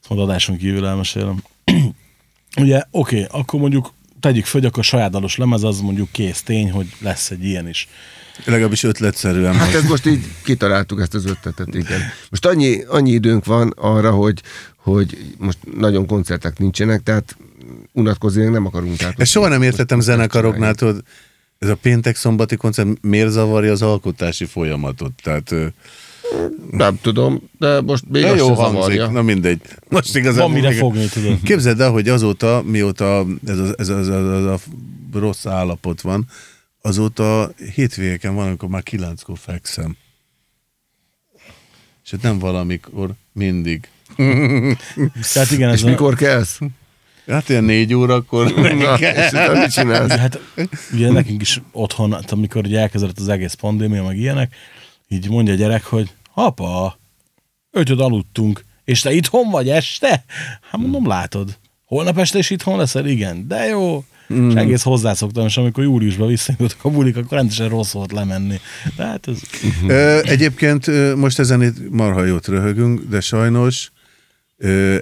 Speaker 4: Ezt majd adáson kívül elmesélem. Ugye, oké, akkor mondjuk tegyük föl, hogy akkor a saját dalos lemez az mondjuk kész tény, hogy lesz egy ilyen is.
Speaker 3: Legalábbis ötletszerűen.
Speaker 2: Hát
Speaker 3: most.
Speaker 2: ez most így kitaláltuk ezt az ötletet, igen. Most annyi, annyi időnk van arra, hogy, hogy most nagyon koncertek nincsenek, tehát unatkozni nem akarunk. Tehát
Speaker 3: Ezt soha nem értettem zenekaroknál, tudod, ez a péntek-szombati koncert miért zavarja az alkotási folyamatot? Tehát,
Speaker 2: Nem tudom, de most még
Speaker 3: de
Speaker 2: azt
Speaker 3: jó
Speaker 2: se
Speaker 3: hangzik,
Speaker 2: zavarja.
Speaker 3: na mindegy. Most igazán
Speaker 4: Van mire fogni, tudod.
Speaker 3: Képzeld el, hogy azóta, mióta ez a, ez a, ez a, ez a rossz állapot van, azóta hétvégeken van, amikor már kilenckor fekszem. És hát nem valamikor, mindig.
Speaker 4: Tehát igen, ez
Speaker 2: És
Speaker 4: a,
Speaker 2: mikor kelsz?
Speaker 3: Hát ilyen négy órakor.
Speaker 2: Na, és utána mit csinálsz?
Speaker 4: Hát ugye nekünk is otthon, hát amikor ugye elkezdett az egész pandémia, meg ilyenek, így mondja a gyerek, hogy apa, ötöd aludtunk, és te itthon vagy este? Hát mondom, látod. Holnap este is itthon leszel? Igen. De jó. Mm. És egész hozzászoktam, és amikor júliusban visszajutottak a bulik, akkor rendesen rossz volt lemenni. De hát ez...
Speaker 3: Egyébként most ezen itt marha jót röhögünk, de sajnos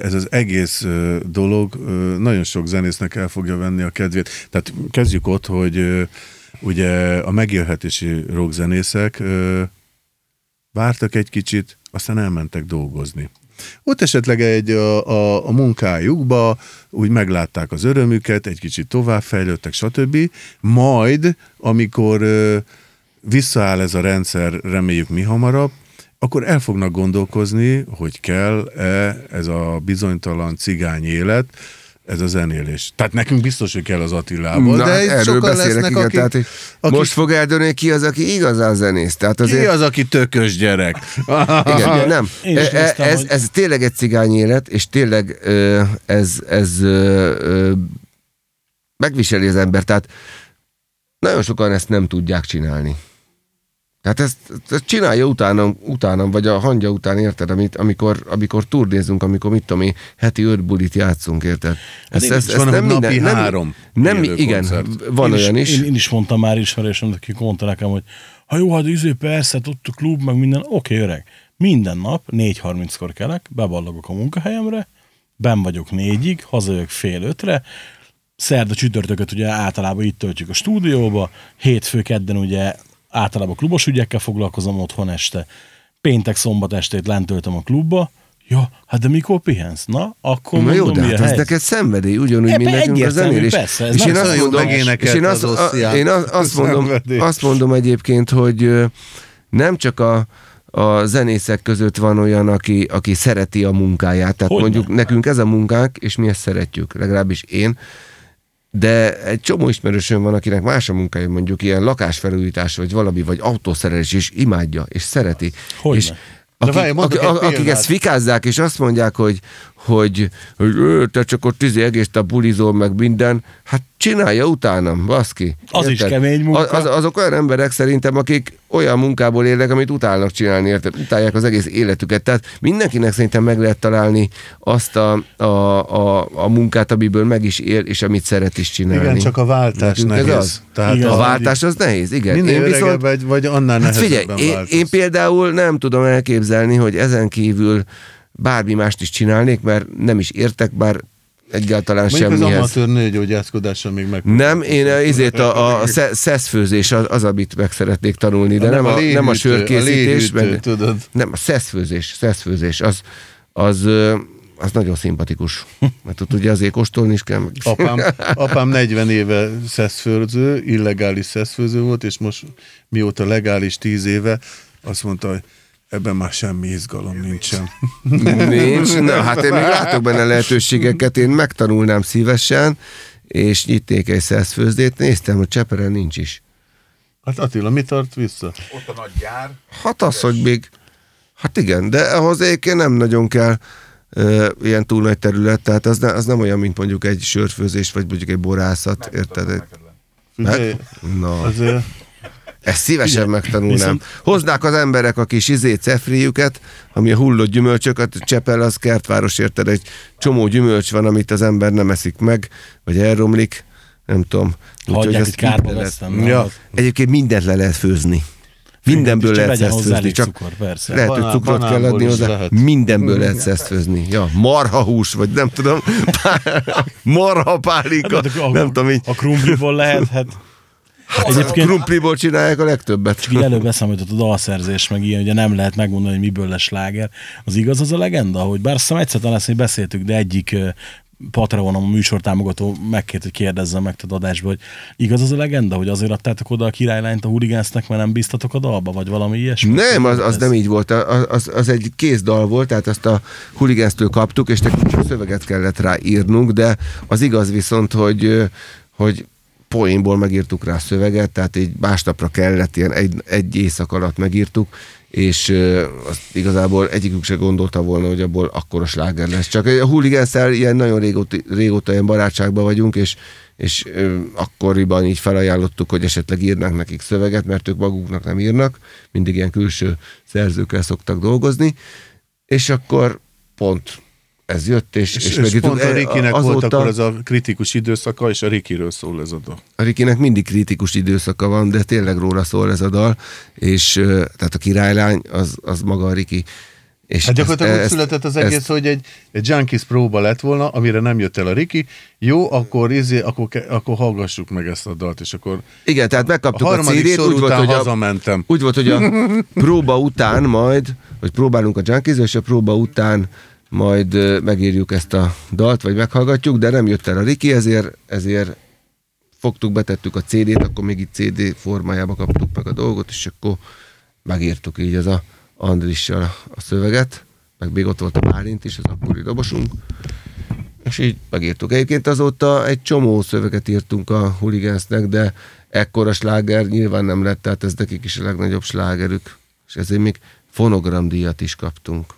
Speaker 3: ez az egész dolog nagyon sok zenésznek el fogja venni a kedvét. Tehát kezdjük ott, hogy ugye a megélhetési rockzenészek vártak egy kicsit, aztán elmentek dolgozni. Ott esetleg egy a, a, a munkájukba úgy meglátták az örömüket, egy kicsit továbbfejlődtek, stb. Majd, amikor visszaáll ez a rendszer, reméljük mi hamarabb, akkor el fognak gondolkozni, hogy kell-e ez a bizonytalan cigány élet, ez a zenélés. Tehát nekünk biztos, hogy kell az Attilából,
Speaker 2: Na,
Speaker 3: de
Speaker 2: hát erről
Speaker 3: sokan
Speaker 2: beszélek,
Speaker 3: lesznek,
Speaker 2: igen,
Speaker 3: akik,
Speaker 2: tehát,
Speaker 3: akik
Speaker 2: most fog eldönni, ki az, aki igazán zenész. Tehát
Speaker 3: ki
Speaker 2: azért,
Speaker 3: az, aki tökös gyerek?
Speaker 2: igen, nem. E- e-
Speaker 4: néztem,
Speaker 2: ez,
Speaker 4: hogy-
Speaker 2: ez tényleg egy cigány élet, és tényleg ö, ez, ez ö, ö, megviseli az ember. Tehát nagyon sokan ezt nem tudják csinálni. Tehát ezt, ezt csinálja utánam, utánam, vagy a hangja után, érted, amit, amikor, amikor turnézunk, amikor mit tudom én, heti öt bulit játszunk, érted?
Speaker 3: Hát én is van, hogy napi három
Speaker 2: nem, igen,
Speaker 3: koncert.
Speaker 2: van
Speaker 4: én
Speaker 2: olyan is.
Speaker 4: Én, én is mondtam már ismerősömnek, akik mondta nekem, hogy ha jó, hát izé persze, hát ott a klub, meg minden, oké, öreg. Minden nap 4.30-kor kelek, beballagok a munkahelyemre, ben vagyok négyig, hazajövök fél ötre, szerda csütörtököt ugye általában itt töltjük a stúdióba, hétfő kedden ugye általában klubos ügyekkel foglalkozom otthon este, péntek szombat estét lent töltöm a klubba, ja, hát de mikor pihensz? Na, akkor
Speaker 2: Na jó,
Speaker 4: mondom,
Speaker 2: de
Speaker 4: mi a
Speaker 2: hát ez
Speaker 4: helyzet?
Speaker 2: neked szenvedély, ugyanúgy,
Speaker 4: Ebbe
Speaker 2: mint nekünk a zenélés.
Speaker 4: persze,
Speaker 2: és én azt
Speaker 3: jó
Speaker 2: mondom, és én
Speaker 3: az
Speaker 2: azt,
Speaker 3: Oszcián.
Speaker 2: én azt, azt, mondom, azt mondom egyébként, hogy nem csak a, a zenészek között van olyan, aki, aki szereti a munkáját. Tehát
Speaker 4: Hogyne.
Speaker 2: mondjuk nekünk ez a munkánk, és mi ezt szeretjük, legalábbis én. De egy csomó ismerősöm van, akinek más a munkája, mondjuk ilyen lakásfelújítás, vagy valami, vagy autószerelés, és imádja, és szereti.
Speaker 4: Hogyne.
Speaker 2: És akik,
Speaker 3: várj,
Speaker 2: akik, akik ezt fikázzák, és azt mondják, hogy, hogy, hogy ő, te csak ott izé egész a bulizol, meg minden, hát csinálja utánam, baszki.
Speaker 4: Az is kemény munka.
Speaker 2: Az, azok olyan emberek szerintem, akik olyan munkából élnek, amit utálnak csinálni, érted? Utálják az egész életüket. Tehát mindenkinek szerintem meg lehet találni azt a, a, a, a munkát, amiből meg is él, és amit szeret is csinálni.
Speaker 3: Igen, csak a váltás
Speaker 2: Nekünk ez
Speaker 3: nehéz.
Speaker 2: az.
Speaker 3: Tehát
Speaker 4: Igen.
Speaker 2: A váltás az nehéz, igen.
Speaker 3: minél
Speaker 2: Én viszont,
Speaker 3: vagy, vagy annál
Speaker 2: hát figyelj, én, én például nem tudom elképzelni, hogy ezen kívül bármi mást is csinálnék, mert nem is értek, bár egyáltalán
Speaker 3: Mondjuk az
Speaker 2: semmihez.
Speaker 3: amatőr nőgyógyászkodással még meg.
Speaker 2: Nem, én a- izét a, a sze- szeszfőzés az, az, amit meg szeretnék tanulni, de nem, a, nem a sörkészítés,
Speaker 3: a léhűtő,
Speaker 2: meg,
Speaker 3: tudod.
Speaker 2: nem, a szeszfőzés, szeszfőzés, az, az, az nagyon szimpatikus. Mert ott ugye azért kóstolni is kell.
Speaker 3: Apám, apám 40 éve szeszfőző, illegális szeszfőző volt, és most mióta legális 10 éve, azt mondta, hogy ebben már semmi izgalom nincsen.
Speaker 2: Nincs. Na, hát én még látok benne lehetőségeket, én megtanulnám szívesen, és nyitnék egy szeszfőzdét, néztem, hogy Cseperen nincs is.
Speaker 3: Hát Attila, mi tart vissza?
Speaker 5: Ott a nagy gyár,
Speaker 2: Hát az, hogy még, hát igen, de ahhoz egyébként nem nagyon kell ö, ilyen túl nagy terület, tehát az, ne, az nem olyan, mint mondjuk egy sörfőzés, vagy mondjuk egy borászat, érted?
Speaker 5: neked lenni.
Speaker 3: Figyelj,
Speaker 2: Na,
Speaker 3: azért
Speaker 2: ezt szívesen megtanulnám.
Speaker 4: Viszont-
Speaker 2: Hoznák az emberek a kis izé cefriüket, ami a hullott gyümölcsöket, Csepel az kertváros, érted? Egy csomó gyümölcs van, amit az ember nem eszik meg, vagy elromlik, nem tudom. Úgyhogy
Speaker 4: Hagyják,
Speaker 2: ezt
Speaker 4: hogy kárba vesztem.
Speaker 3: Ja.
Speaker 2: Egyébként mindent le lehet főzni. Mindenből lehet
Speaker 4: elég
Speaker 2: csak
Speaker 4: cukor, persze.
Speaker 2: lehet, hogy
Speaker 3: Banán-
Speaker 2: cukrot kell adni hozzá.
Speaker 3: lehet.
Speaker 2: Mindenből lehet szeszfőzni. Ja, marha hús, vagy nem tudom, marha pálika,
Speaker 4: Hát, a,
Speaker 2: nem tudom, így
Speaker 4: A krumpliból lehet, hát
Speaker 2: Egyébként
Speaker 4: Egyébként-
Speaker 2: krumpliból csinálják a legtöbbet.
Speaker 4: csak így előbb eszembe jutott a dalszerzés, meg ilyen, ugye nem lehet megmondani, hogy miből lesz sláger. Az igaz az a legenda, hogy bár azt hiszem egyszer talán ezt beszéltük, de egyik Patreonom, a műsortámogató megkért, hogy kérdezzem meg tudod adásba, hogy igaz az a legenda, hogy azért adtátok oda a királylányt a hurigánsznek, mert nem bíztatok a dalba, vagy valami ilyesmi?
Speaker 2: Nem, az, az nem így volt. Az, az, az egy kézdal volt, tehát azt a huligánztől kaptuk, és nekünk csak szöveget kellett rá írnunk, de az igaz viszont, hogy, hogy poénból megírtuk rá szöveget, tehát így másnapra kellett, ilyen egy, egy éjszak alatt megírtuk, és ö, azt igazából egyikük se gondolta volna, hogy abból akkora sláger lesz. Csak a hooligans ilyen nagyon régóta, régóta ilyen barátságban vagyunk, és, és ö, akkoriban így felajánlottuk, hogy esetleg írnánk nekik szöveget, mert ők maguknak nem írnak, mindig ilyen külső szerzőkkel szoktak dolgozni, és akkor pont ez jött, és,
Speaker 3: És,
Speaker 2: és,
Speaker 3: és,
Speaker 2: megírtuk.
Speaker 3: pont a
Speaker 2: E,
Speaker 3: Rikinek
Speaker 2: azóta-
Speaker 3: volt akkor az a kritikus időszaka, és a Rikiről szól ez a dal.
Speaker 2: a Rikinek mindig kritikus időszaka van, de tényleg róla szól ez a dal, és tehát a királylány az, az maga a Riki. És
Speaker 3: Hát gyakorlatilag
Speaker 2: ezt-
Speaker 3: úgy született az
Speaker 2: ezt-
Speaker 3: egész, hogy egy, egy Junkies próba lett volna, amire nem jött el a Riki. Jó, akkor, izé, akkor, akkor hallgassuk meg ezt a dalt, és akkor
Speaker 2: Igen, tehát
Speaker 3: a
Speaker 2: megkaptuk a, CD-t,
Speaker 3: sor
Speaker 2: úgy volt, a,
Speaker 3: hazamentem.
Speaker 2: úgy volt, hogy a próba után majd, hogy próbálunk a junkies és a próba után majd megírjuk ezt a dalt, vagy meghallgatjuk, de nem jött el a Riki, ezért, ezért fogtuk, betettük a CD-t, akkor még itt CD formájába kaptuk meg a dolgot, és akkor megírtuk így ez a Andrissal a szöveget, meg még ott volt a Bálint is, az akkori dobosunk, és így megírtuk. Egyébként azóta egy csomó szöveget írtunk a Hooligansnek, de ekkora sláger nyilván nem lett, tehát ez nekik is a legnagyobb slágerük, és ezért még fonogramdíjat is kaptunk.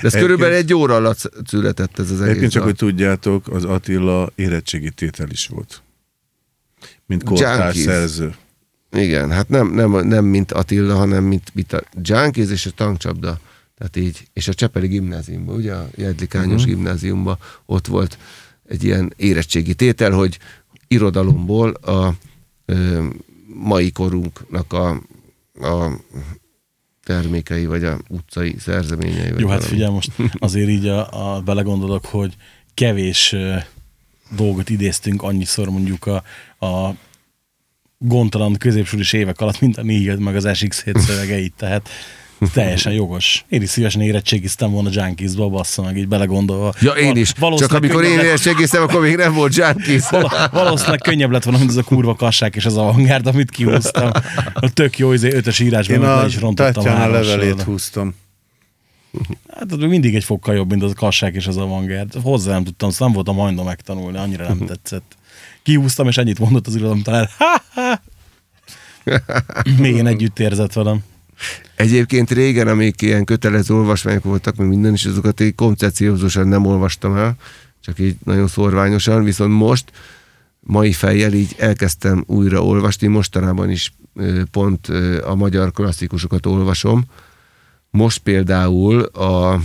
Speaker 2: de ez körülbelül egy óra alatt született ez az egész
Speaker 3: Egyébként csak, hogy tudjátok, az Attila érettségi tétel is volt. Mint kortárs szerző.
Speaker 2: Igen, hát nem, nem, nem mint Attila, hanem mint, mint a Junkies és a tankcsapda. Tehát így, és a Csepeli gimnáziumban, ugye a Jedlikányos uh-huh. gimnáziumban ott volt egy ilyen érettségi tétel, hogy irodalomból a ö, mai korunknak a, a termékei, vagy a utcai szerzeményei.
Speaker 4: Jó, hát
Speaker 2: valami.
Speaker 4: figyelj, most azért így a, a belegondolok, hogy kevés dolgot idéztünk annyiszor mondjuk a, a gondtalan középsulis évek alatt, mint a Nihil meg az SX7 szövegeit, tehát teljesen jogos. Én is szívesen érettségiztem volna Junkies-ba, bassza meg így belegondolva.
Speaker 2: Ja, én
Speaker 4: Val-
Speaker 2: is. Csak amikor én érettségiztem, akkor még nem volt Junkies.
Speaker 4: Val- valószínűleg könnyebb lett volna, mint ez a kurva kassák és az avantgárd, amit kihúztam. A tök jó izé, ötös írásban,
Speaker 3: Én a
Speaker 4: is rontottam
Speaker 3: Tatjana
Speaker 4: három
Speaker 3: levelét húztam.
Speaker 4: Hát az mindig egy fokkal jobb, mint az a kassák és az avantgárd. Hozzá nem tudtam, szóval nem voltam hajlandó megtanulni, annyira nem tetszett. Kihúztam, és ennyit mondott az irodalom tanár. Ha, ha. Még én együtt érzett velem.
Speaker 2: Egyébként régen, amik ilyen kötelező olvasmányok voltak, meg minden is, azokat így koncepciózusan nem olvastam el, csak így nagyon szorványosan, viszont most mai fejjel így elkezdtem újra olvasni, mostanában is pont a magyar klasszikusokat olvasom. Most például a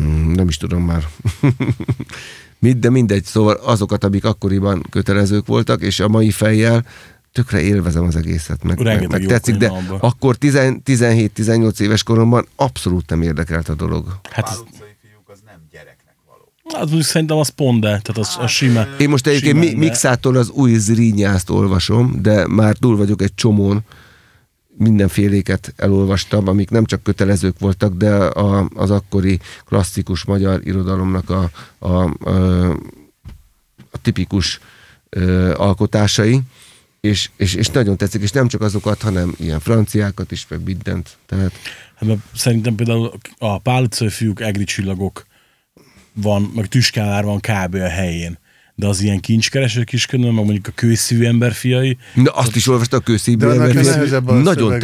Speaker 2: mm, nem is tudom már mit, de mindegy, szóval azokat, amik akkoriban kötelezők voltak, és a mai fejjel tökre élvezem az egészet, meg, meg,
Speaker 4: Rengeteg
Speaker 2: meg
Speaker 4: jó
Speaker 2: tetszik, de
Speaker 4: abban.
Speaker 2: akkor 10 17-18 éves koromban abszolút nem érdekelt a dolog.
Speaker 4: Hát, az,
Speaker 5: utcai fiúk az nem gyereknek való.
Speaker 4: hát mondjuk szerintem az pont, de, tehát az a sima.
Speaker 2: Én most egyébként
Speaker 4: simán,
Speaker 2: Mixától az új Zrínjászt olvasom, de már túl vagyok egy csomón, mindenféléket elolvastam, amik nem csak kötelezők voltak, de a, az akkori klasszikus magyar irodalomnak a, a, a, a tipikus ö, alkotásai, és, és, és nagyon tetszik, és nem csak azokat, hanem ilyen franciákat is, meg mindent. Tehát
Speaker 4: Hát, mert szerintem például a Pál utcai fiúk, egri csillagok van, meg Tüskánár van kb. a helyén. De az ilyen kincskereső kiskönyv, meg mondjuk a kőszívű ember fiai,
Speaker 2: Na, azt is olvastam a mert
Speaker 3: nehezebb a
Speaker 2: Nagyon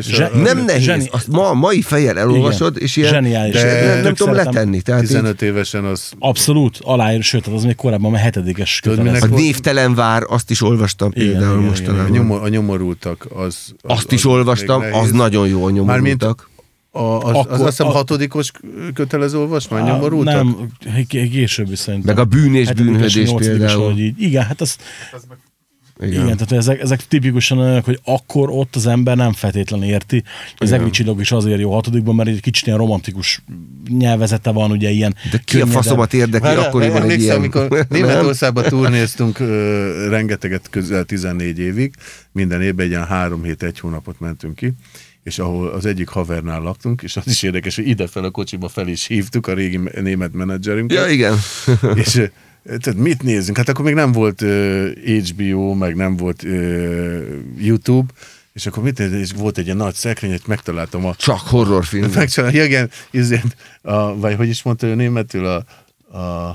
Speaker 4: Zse-
Speaker 2: Nem nehéz.
Speaker 4: Zseni-
Speaker 2: Azt ma, mai fejjel elolvasod, és ilyen
Speaker 4: Zseniális.
Speaker 2: de nem, nem tudom letenni. Tehát így,
Speaker 3: 15 évesen az...
Speaker 4: Abszolút, aláír, sőt, hát az még korábban a hetedikes kötelező.
Speaker 2: a névtelen vár, azt is olvastam
Speaker 4: Igen,
Speaker 2: például
Speaker 4: igen,
Speaker 3: A,
Speaker 2: mostanában.
Speaker 3: nyomor, a nyomorultak, az... az
Speaker 2: Azt is
Speaker 3: az
Speaker 2: olvastam,
Speaker 3: még
Speaker 2: az nagyon jó a
Speaker 3: Mármint
Speaker 2: nyomorultak.
Speaker 3: A, az, az,
Speaker 4: Akkor-
Speaker 3: azt hiszem
Speaker 4: a-
Speaker 3: hatodikos kötelező olvasmány, nyomorultak?
Speaker 4: Nem, későbbi szerintem.
Speaker 2: Meg a bűn és bűnhődés például.
Speaker 4: Hogy így. Igen, hát az,
Speaker 5: Az meg
Speaker 2: Igen.
Speaker 4: igen, tehát ezek, ezek tipikusan olyanok, hogy akkor ott az ember nem feltétlenül érti. Az egri csillag is azért jó hatodikban, mert egy kicsit ilyen romantikus nyelvezete van, ugye ilyen
Speaker 2: De ki a faszomat érdekli
Speaker 3: Várjál,
Speaker 2: akkoriban egy ilyen...
Speaker 3: amikor? Németországban turnéztunk ö, rengeteget, közel 14 évig, minden évben egy ilyen három hét, egy hónapot mentünk ki, és ahol az egyik havernál laktunk, és az is érdekes, hogy idefel a kocsiba fel is hívtuk a régi me- német menedzserünket.
Speaker 2: Ja, igen.
Speaker 3: és tehát mit nézzünk? Hát akkor még nem volt uh, HBO, meg nem volt uh, YouTube, és akkor mit? És volt egy ilyen nagy szekrény, hogy megtaláltam a
Speaker 2: Csak horrorfilm.
Speaker 3: Megcsinálja, igen, izért, a, vagy hogy is mondta ő németül a, a,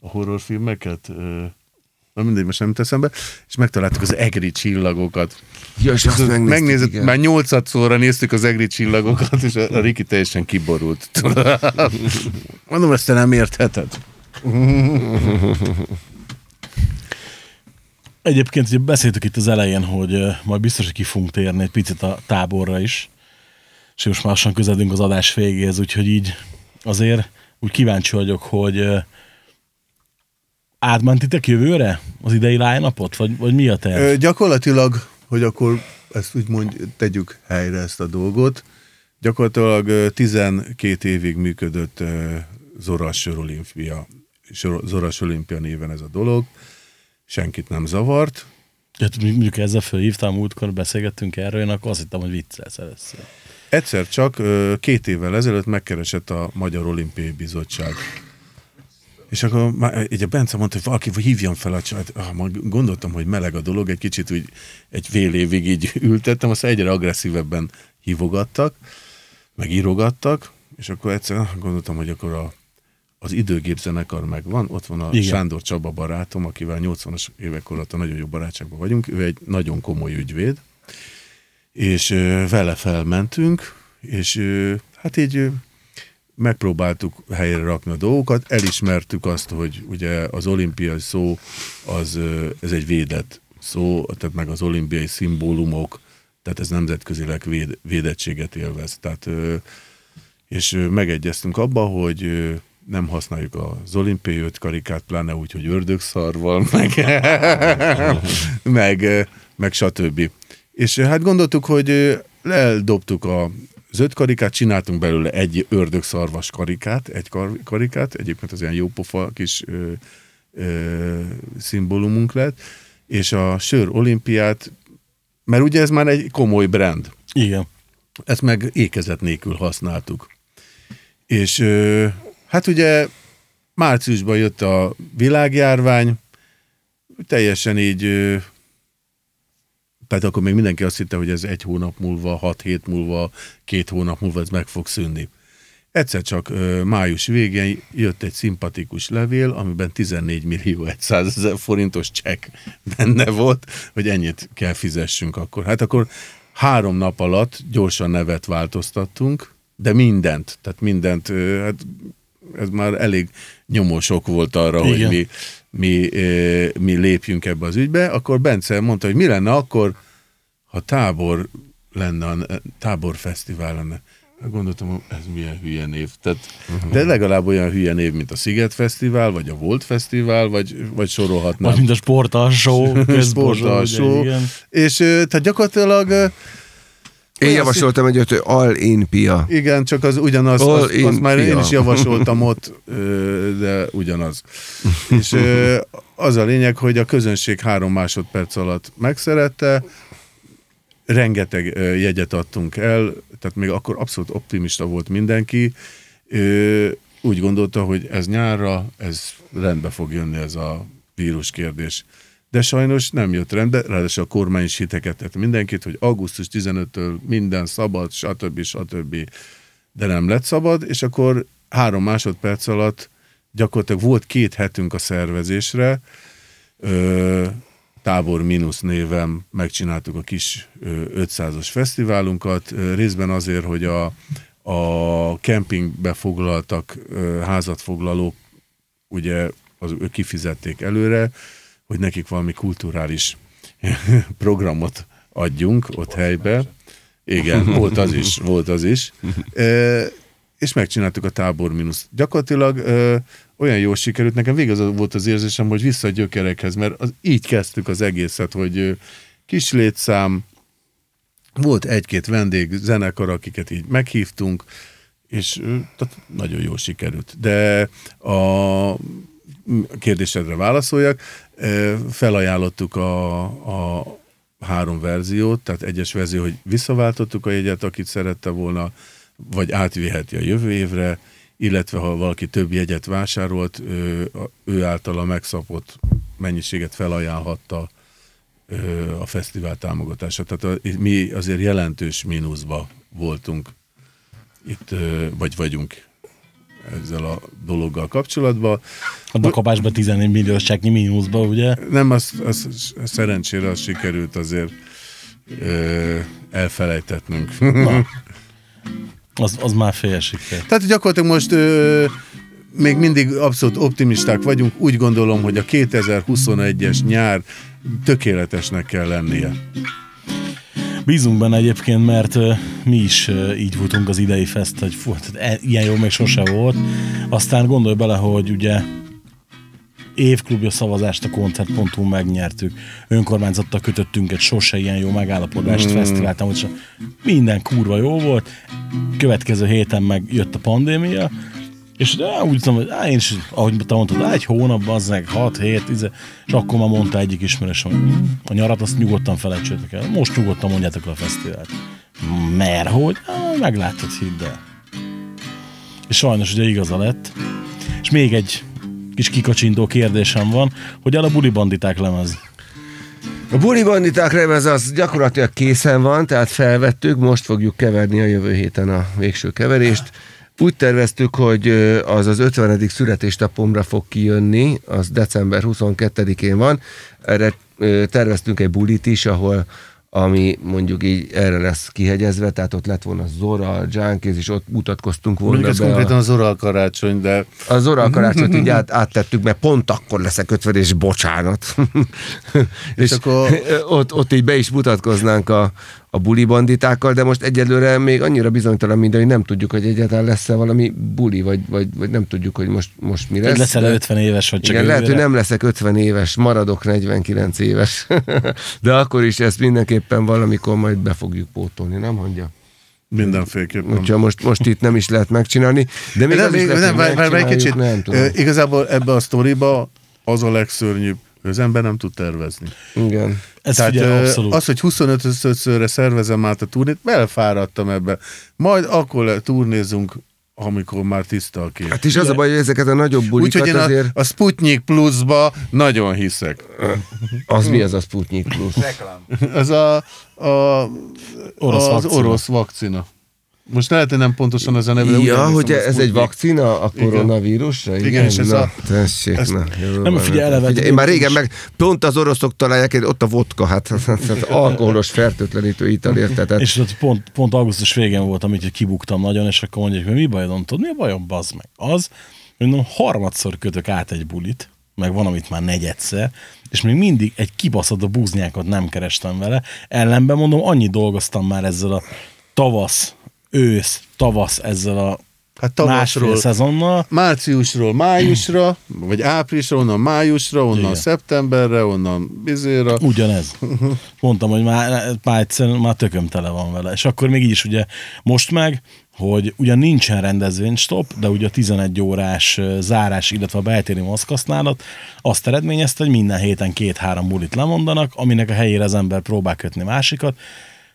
Speaker 3: a horrorfilmeket? Ö, Na mindegy, most nem jut eszembe, és megtaláltuk az egri csillagokat.
Speaker 2: Ja, és azt megnéztük,
Speaker 3: Megnézett,
Speaker 2: igen.
Speaker 3: már nyolcadszorra néztük az egri csillagokat, és a, a Riki teljesen kiborult. Mondom, ezt te nem értheted.
Speaker 4: Egyébként ugye beszéltük itt az elején, hogy majd biztos, hogy ki fogunk térni egy picit a táborra is, és most már lassan közeledünk az adás végéhez, úgyhogy így azért úgy kíváncsi vagyok, hogy átmentitek jövőre az idei line vagy, vagy mi a terv?
Speaker 3: Ö, gyakorlatilag, hogy akkor ezt úgy mondj, tegyük helyre ezt a dolgot, gyakorlatilag ö, 12 évig működött Zoras Olimpia, Zoras Olimpia néven ez a dolog, senkit nem zavart,
Speaker 4: Hát mondjuk ezzel fölhívtam, múltkor beszélgettünk erről, én akkor azt hittem, hogy viccelsz először.
Speaker 3: Egyszer csak két évvel ezelőtt megkeresett a Magyar Olimpiai Bizottság. És akkor már így a Bence mondta, hogy valaki hívjam fel a csajt. Ah, majd gondoltam, hogy meleg a dolog, egy kicsit úgy egy fél évig így ültettem, aztán egyre agresszívebben hívogattak, meg írogattak, és akkor egyszer ah, gondoltam, hogy akkor a, az időgép zenekar megvan, ott van a
Speaker 4: Igen.
Speaker 3: Sándor Csaba barátom, akivel 80-as évek alatt a nagyon jó barátságban vagyunk, ő egy nagyon komoly ügyvéd, és vele felmentünk, és hát így megpróbáltuk helyre rakni a dolgokat, elismertük azt, hogy ugye az olimpiai szó, az, ez egy védett szó, tehát meg az olimpiai szimbólumok, tehát ez nemzetközileg véd, védettséget élvez. Tehát, és megegyeztünk abba, hogy nem használjuk az olimpiai öt karikát, pláne úgy, hogy ördögszarval, meg, meg, meg stb. És hát gondoltuk, hogy eldobtuk a az öt karikát, csináltunk belőle egy ördögszarvas karikát, egy kar- karikát, egyébként az ilyen jópofa kis ö, ö, szimbólumunk lett, és a sör olimpiát, mert ugye ez már egy komoly brand,
Speaker 4: Igen.
Speaker 3: ezt meg ékezet nélkül használtuk. És ö, hát ugye márciusban jött a világjárvány, teljesen így, tehát akkor még mindenki azt hitte, hogy ez egy hónap múlva, hat hét múlva, két hónap múlva ez meg fog szűnni. Egyszer csak ö, május végén jött egy szimpatikus levél, amiben 14 millió 100 ezer forintos csekk benne volt, hogy ennyit kell fizessünk akkor. Hát akkor három nap alatt gyorsan nevet változtattunk, de mindent, tehát mindent, ö, hát ez már elég nyomósok volt arra,
Speaker 4: Igen.
Speaker 3: hogy mi, mi, mi lépjünk ebbe az ügybe, akkor Bence mondta, hogy mi lenne akkor, ha tábor lenne, a- táborfesztivál lenne. Hát Gondoltam, hogy ez milyen hülye név. Tehát, de legalább olyan hülye név, mint a Sziget Fesztivál, vagy a Volt Fesztivál, vagy, vagy sorolhatnám.
Speaker 4: Vagy mint a sportalsó,
Speaker 3: Sportalsó. És tehát gyakorlatilag
Speaker 2: Én
Speaker 3: olyan
Speaker 2: javasoltam egy öt, hogy all in pia.
Speaker 3: igen, csak az ugyanaz,
Speaker 2: All
Speaker 3: az, azt már én
Speaker 2: pia.
Speaker 3: is javasoltam ott, de ugyanaz. És az a lényeg, hogy a közönség három másodperc alatt megszerette, rengeteg jegyet adtunk el, tehát még akkor abszolút optimista volt mindenki, úgy gondolta, hogy ez nyárra, ez rendbe fog jönni ez a vírus kérdés. De sajnos nem jött rendbe, ráadásul a kormány is hiteket tett mindenkit, hogy augusztus 15-től minden szabad, stb. stb. De nem lett szabad, és akkor három másodperc alatt gyakorlatilag volt két hetünk a szervezésre, ö, Tábor Minusz néven megcsináltuk a kis ö, 500-as fesztiválunkat, részben azért, hogy a, a kempingbe foglaltak házat foglalók, ugye az, ők kifizették előre, hogy nekik valami kulturális programot adjunk ott helybe. Igen, volt az is, volt az is. E, és megcsináltuk a tábor mínusz. Gyakorlatilag ö, olyan jól sikerült, nekem végig az volt az érzésem, hogy vissza a gyökerekhez, mert az, így kezdtük az egészet, hogy kis létszám, volt egy-két vendég, zenekar, akiket így meghívtunk, és tehát nagyon jól sikerült. De a kérdésedre válaszoljak, felajánlottuk a, a három verziót, tehát egyes verzió, hogy visszaváltottuk a jegyet, akit szerette volna, vagy átviheti a jövő évre, illetve ha valaki több jegyet vásárolt, ő, ő általa megszapott mennyiséget felajánlhatta a fesztivál támogatása. Tehát a, mi azért jelentős mínuszba voltunk itt, vagy vagyunk ezzel a dologgal kapcsolatban.
Speaker 4: A dakabásba 14 milliós cseknyi mínuszba, ugye?
Speaker 3: Nem, az, az, szerencsére az sikerült azért ö, elfelejtetnünk.
Speaker 4: Na. Az, az már fél siker.
Speaker 3: Tehát gyakorlatilag most ö, még mindig abszolút optimisták vagyunk. Úgy gondolom, hogy a 2021-es nyár tökéletesnek kell lennie.
Speaker 4: Bízunk benne egyébként, mert mi is így voltunk az idei fest, hogy fú, tehát e- ilyen jó még sose volt. Aztán gondolj bele, hogy ugye évklubja szavazást a koncert.hu megnyertük. Önkormányzattal kötöttünk egy sose ilyen jó megállapodást, mm. fesztivált, amúgy minden kurva jó volt. Következő héten meg jött a pandémia, és de úgy tudom, hogy én is, ahogy te mondtad, egy hónap, az meg 6 hét, íze, és akkor már mondta egyik ismerős, hogy hm, a nyarat azt nyugodtan felejtsétek el. Most nyugodtan mondjátok le a fesztivált. Mert hogy? Á, meglátod, hidd el. És sajnos ugye igaza lett. És még egy kis kikacsintó kérdésem van, hogy el a buli banditák lemez.
Speaker 2: A buli banditák lemez az gyakorlatilag készen van, tehát felvettük, most fogjuk keverni a jövő héten a végső keverést. Úgy terveztük, hogy az az 50. születésnapomra fog kijönni, az december 22-én van. Erre terveztünk egy bulit is, ahol ami mondjuk így erre lesz kihegyezve, tehát ott lett volna Zora, Junkies, és ott mutatkoztunk volna
Speaker 3: Mondjuk ez
Speaker 2: be a-
Speaker 3: konkrétan az oral karácsony, de
Speaker 2: az oral karácsonyt így át, áttettük, mert pont akkor leszek 50, és bocsánat. és
Speaker 3: akkor-
Speaker 2: ott, ott így be is mutatkoznánk a, a buli banditákkal, de most egyelőre még annyira bizonytalan minden, hogy nem tudjuk, hogy egyáltalán lesz-e valami buli, vagy, vagy, vagy nem tudjuk, hogy most, most mi
Speaker 4: Lesz,
Speaker 2: lesz.
Speaker 4: leszel
Speaker 2: de-
Speaker 4: 50 éves, vagy csak
Speaker 2: igen, lehet, hogy nem leszek 50 éves, maradok 49 éves. De akkor is ezt mindenképpen valamikor majd be fogjuk pótolni, nem mondja?
Speaker 3: mindenféleképpen.
Speaker 2: Úgyhogy most, most itt nem is lehet megcsinálni. De még
Speaker 3: De
Speaker 2: az
Speaker 3: nem,
Speaker 2: is
Speaker 3: nem,
Speaker 2: lehet,
Speaker 3: nem, várj, várj, kicsit.
Speaker 2: Nem tudom.
Speaker 3: Igazából ebbe a sztoriba az a legszörnyűbb, az ember nem tud tervezni.
Speaker 2: Igen.
Speaker 4: Ez
Speaker 3: Tehát
Speaker 4: figyelj,
Speaker 3: ö,
Speaker 4: abszolút.
Speaker 3: az, hogy 25-szörre szervezem át a turnét, belefáradtam ebbe. Majd akkor le, turnézunk, amikor már tiszta a kép.
Speaker 2: Hát is az a baj, hogy ezeket a nagyobb bulikat
Speaker 3: Úgyhogy én a,
Speaker 2: azért...
Speaker 3: a Sputnik Plus-ba nagyon hiszek.
Speaker 2: Az mi az a Sputnik Plus?
Speaker 5: Reklám.
Speaker 3: Ez a, a
Speaker 4: Orosz
Speaker 3: az
Speaker 4: vakcina.
Speaker 3: orosz vakcina. Most lehet, hogy nem pontosan ez a neve.
Speaker 2: Ja, hogy ez egy
Speaker 3: Sputnik.
Speaker 2: vakcina a koronavírusra? Igen,
Speaker 3: Igen, és ez
Speaker 2: na,
Speaker 3: a-
Speaker 2: tessék,
Speaker 3: ezt-
Speaker 2: na, jó
Speaker 4: Nem, figyelj, eleve
Speaker 2: Figyelj, én már régen meg, pont az oroszok találják, ott a vodka, hát az, az, az alkoholos fertőtlenítő ital, érted? Tehát,
Speaker 4: És ott pont, pont augusztus végén volt, hogy kibuktam nagyon, és akkor mondják, hogy mi bajod, tudod, mi a bajom, bazd meg? Az, hogy mondom, harmadszor kötök át egy bulit, meg van, amit már negyedszer, és még mindig egy kibaszott a búznyákat nem kerestem vele. Ellenben mondom, annyit dolgoztam már ezzel a tavasz, ősz, tavasz ezzel a
Speaker 3: Hát tavaszról,
Speaker 4: szezonnal.
Speaker 3: márciusról májusra, vagy áprilisra, onnan májusra, onnan
Speaker 4: Igen.
Speaker 3: szeptemberre, onnan bizéra.
Speaker 4: Ugyanez. Mondtam, hogy már, már egyszer már tököm tele van vele. És akkor még így is ugye most meg, hogy ugyan nincsen rendezvénystop, de ugye a 11 órás zárás, illetve a beltéri maszkhasználat azt eredményezte, hogy minden héten két-három bulit lemondanak, aminek a helyére az ember próbál kötni másikat,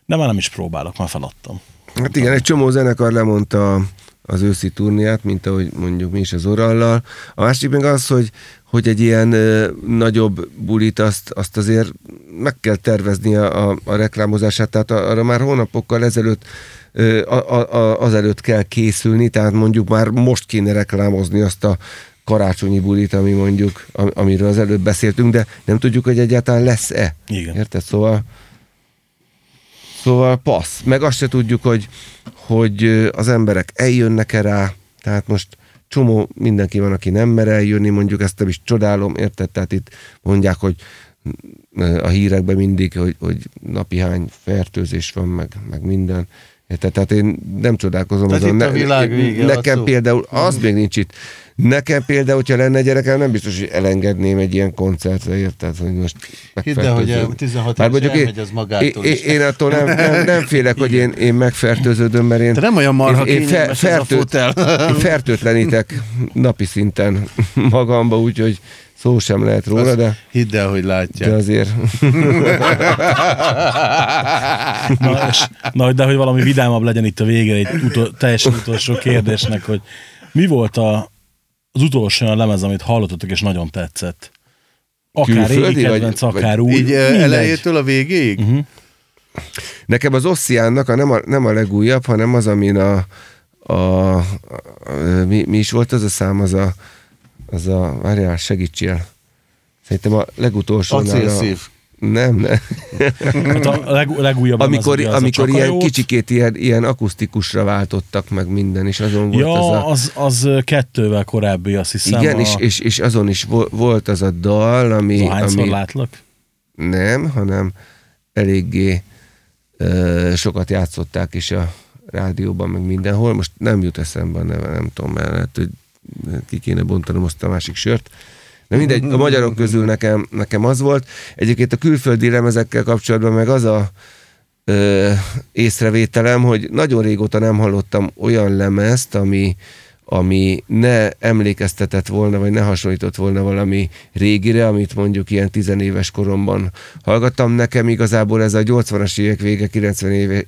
Speaker 4: de már nem is próbálok, már feladtam.
Speaker 2: Hát igen, egy csomó zenekar lemondta az őszi turniát, mint ahogy mondjuk mi is az orallal. A másik meg az, hogy, hogy egy ilyen ö, nagyobb bulit azt, azt azért meg kell tervezni a, a, a reklámozását, tehát arra már hónapokkal ezelőtt ö, a, a, azelőtt kell készülni, tehát mondjuk már most kéne reklámozni azt a karácsonyi bulit, ami mondjuk, am- amiről az előbb beszéltünk, de nem tudjuk, hogy egyáltalán lesz-e.
Speaker 4: Igen.
Speaker 2: Érted? Szóval Szóval passz. Meg azt se tudjuk, hogy, hogy az emberek eljönnek-e rá, tehát most csomó mindenki van, aki nem mer eljönni, mondjuk ezt nem is csodálom, érted? Tehát itt mondják, hogy a hírekben mindig, hogy, hogy napi hány fertőzés van, meg, meg minden. Érted? Tehát én nem csodálkozom.
Speaker 3: Tehát
Speaker 2: azon.
Speaker 3: itt a világ vége,
Speaker 2: Nekem
Speaker 3: a szó.
Speaker 2: például, az még nincs itt. Nekem például, hogyha lenne gyerekem, nem biztos, hogy elengedném egy ilyen koncertre, érted? Hogy most
Speaker 3: Hidd el, hogy
Speaker 2: megfertőzöm.
Speaker 3: a 16
Speaker 2: Már
Speaker 3: éves
Speaker 2: mondjuk én,
Speaker 3: elmegy az magától
Speaker 2: én,
Speaker 3: is.
Speaker 2: én attól nem, nem, nem félek, hogy én, én megfertőződöm, mert én,
Speaker 3: Te nem olyan marha
Speaker 2: én, én
Speaker 3: a fotel.
Speaker 2: én fertőtlenítek napi szinten magamba, úgyhogy szó sem lehet róla, de,
Speaker 3: Hidd el, hogy
Speaker 2: de
Speaker 3: látják.
Speaker 2: azért
Speaker 4: Na, és, na, de hogy valami vidámabb legyen itt a vége egy utol, teljesen utolsó kérdésnek, hogy mi volt a, az utolsó olyan lemez, amit hallottatok és nagyon tetszett? Akár
Speaker 2: Külföldi,
Speaker 4: régi
Speaker 2: vagy-
Speaker 4: kedvenc,
Speaker 2: vagy
Speaker 4: akár új.
Speaker 3: Így
Speaker 4: mindegy.
Speaker 3: elejétől a végéig?
Speaker 2: Nekem az Ossiánnak a nem, a nem a legújabb, hanem az, amin a, a, a, a mi, mi, is volt az a szám, az a, az a várjál, segítsél. Szerintem a legutolsó.
Speaker 3: Acélszív.
Speaker 2: Nem, nem.
Speaker 4: Hát a leg, legújabb
Speaker 2: amikor
Speaker 4: az
Speaker 2: amikor
Speaker 4: a
Speaker 2: ilyen
Speaker 4: Csakajót.
Speaker 2: kicsikét ilyen, ilyen akusztikusra váltottak meg minden, és azon volt
Speaker 4: Ja,
Speaker 2: az a...
Speaker 4: az, az kettővel korábbi, azt hiszem.
Speaker 2: igen,
Speaker 4: a,
Speaker 2: és, és, és azon is vo- volt az a dal, ami...
Speaker 4: Hányszor
Speaker 2: ami
Speaker 4: látlak?
Speaker 2: nem, hanem eléggé ö, sokat játszották is a rádióban, meg mindenhol. Most nem jut eszembe a neve, nem tudom, mert lehet, hogy ki kéne bontanom azt a másik sört. De mindegy, a magyarok közül nekem, nekem az volt. Egyébként a külföldi lemezekkel kapcsolatban meg az a ö, észrevételem, hogy nagyon régóta nem hallottam olyan lemezt, ami, ami ne emlékeztetett volna, vagy ne hasonlított volna valami régire, amit mondjuk ilyen tizenéves koromban hallgattam. Nekem igazából ez a 80-as évek vége, 90 éve,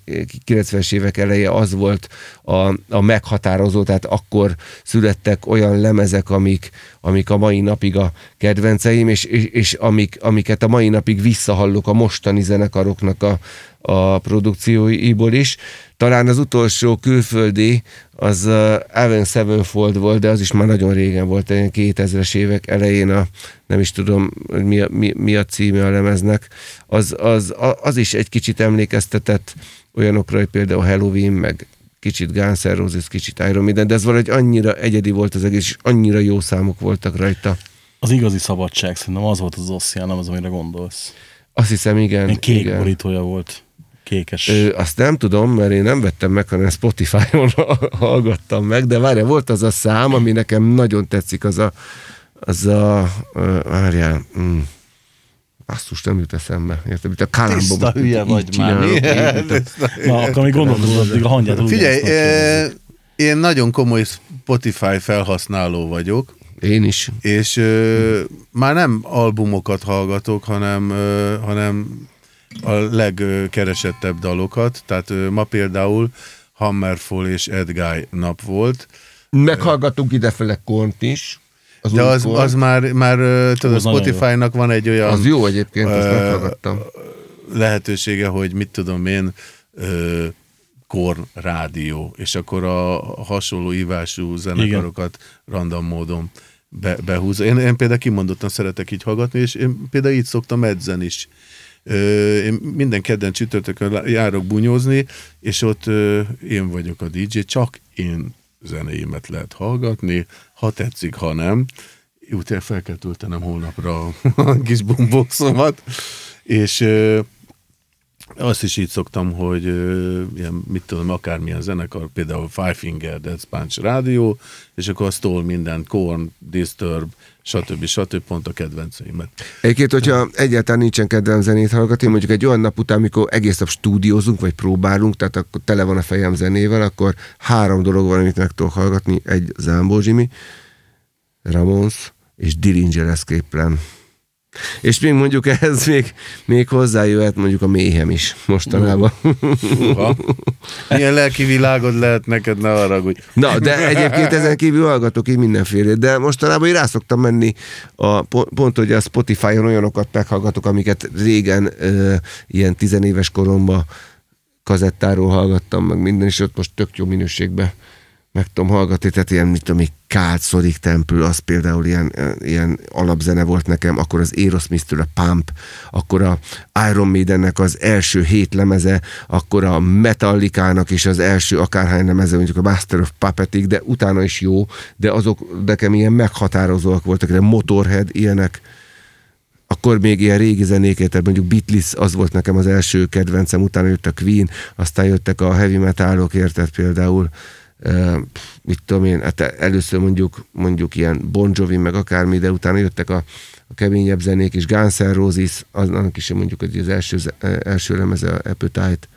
Speaker 2: 90-es évek eleje az volt a, a meghatározó, tehát akkor születtek olyan lemezek, amik, amik a mai napig a kedvenceim, és, és, és amik, amiket a mai napig visszahallok a mostani zenekaroknak a, a produkcióiból is. Talán az utolsó külföldi az uh, Avenged Sevenfold volt, de az is már nagyon régen volt, ilyen 2000-es évek elején a, nem is tudom, hogy mi a, mi, mi a címe a lemeznek, az, az, az is egy kicsit emlékeztetett olyanokra, hogy például Halloween, meg kicsit Guns N' Roses, kicsit Iron Maiden, de ez valahogy annyira egyedi volt az egész, és annyira jó számok voltak rajta.
Speaker 4: Az igazi szabadság, szerintem az volt az Ossian, nem az, amire gondolsz.
Speaker 2: Azt hiszem, igen.
Speaker 4: Ilyen kék
Speaker 2: igen.
Speaker 4: borítója volt. Kékes.
Speaker 2: Ö, azt nem tudom, mert én nem vettem meg, hanem Spotify-on hallgattam meg, de várjál, volt az a szám, ami nekem nagyon tetszik, az a, az a, várjál, mm, basszus, nem jut eszembe, érted? Mint a kalambom.
Speaker 3: Tiszta hülye vagy már. mi?
Speaker 4: Na, akkor még gondolkozol, addig a hangját
Speaker 3: Figyelj, eh, én nagyon komoly Spotify felhasználó vagyok,
Speaker 2: Én is.
Speaker 3: és ö, már nem albumokat hallgatok, hanem, ö, hanem a legkeresettebb dalokat. Tehát ma például Hammerfall és Ed Guy nap volt,
Speaker 2: Meghallgattunk idefele Kont is. Az
Speaker 3: de az, az már, már tudod,
Speaker 4: Az.
Speaker 3: Spotify-nak van egy olyan
Speaker 2: az jó egyébként, azt
Speaker 3: Ö,
Speaker 2: meghallgattam.
Speaker 3: lehetősége, hogy mit tudom én, ö, Korn rádió, és akkor a hasonló ívású zenekarokat random módon be, behúz. Én, én például kimondottan szeretek így hallgatni, és én például így szoktam edzen is. Én minden kedden csütörtökön járok bunyózni, és ott én vagyok a DJ, csak én zenéimet lehet hallgatni, ha tetszik, ha nem. Utána fel kell töltenem holnapra a, kis boomboxomat, és azt is így szoktam, hogy ilyen, mit tudom, akármilyen zenekar, például Five Finger Death Punch rádió, és akkor azt tol minden, Korn, Disturb, stb. stb. pont a kedvenceimet.
Speaker 2: Egyébként, hogyha egyáltalán nincsen kedvem zenét hallgatni, mondjuk egy olyan nap után, amikor egész nap stúdiózunk, vagy próbálunk, tehát akkor tele van a fejem zenével, akkor három dolog van, amit meg tudok hallgatni. Egy Zámbó Jimmy, Ramones és Dillinger Escape Plan. És még mondjuk ehhez még, még hozzájöhet mondjuk a méhem is mostanában.
Speaker 3: Uha. Milyen lelki világod lehet neked, ne haragudj.
Speaker 2: Na, de egyébként ezen kívül hallgatok így mindenféle, de mostanában én rá szoktam menni, a, pont, hogy a Spotify-on olyanokat meghallgatok, amiket régen ö, ilyen tizenéves koromban kazettáról hallgattam, meg minden, és ott most tök jó minőségben meg tudom hallgatni, tehát ilyen, mit tudom, Sonic Temple, az például ilyen, ilyen alapzene volt nekem, akkor az Aerosmith-től a Pump, akkor a Iron Maidennek az első hét lemeze, akkor a Metallica-nak is az első akárhány lemeze, mondjuk a Master of Puppetig, de utána is jó, de azok nekem ilyen meghatározóak voltak, de Motorhead, ilyenek, akkor még ilyen régi zenéket, tehát mondjuk Beatles az volt nekem az első kedvencem, utána jött a Queen, aztán jöttek a heavy metalok, érted például, mit tudom én, hát először mondjuk, mondjuk ilyen Bon Jovi, meg akármi, de utána jöttek a, a keményebb zenék, és Guns N' Roses, annak is mondjuk hogy az első, első lemeze, a Appetite.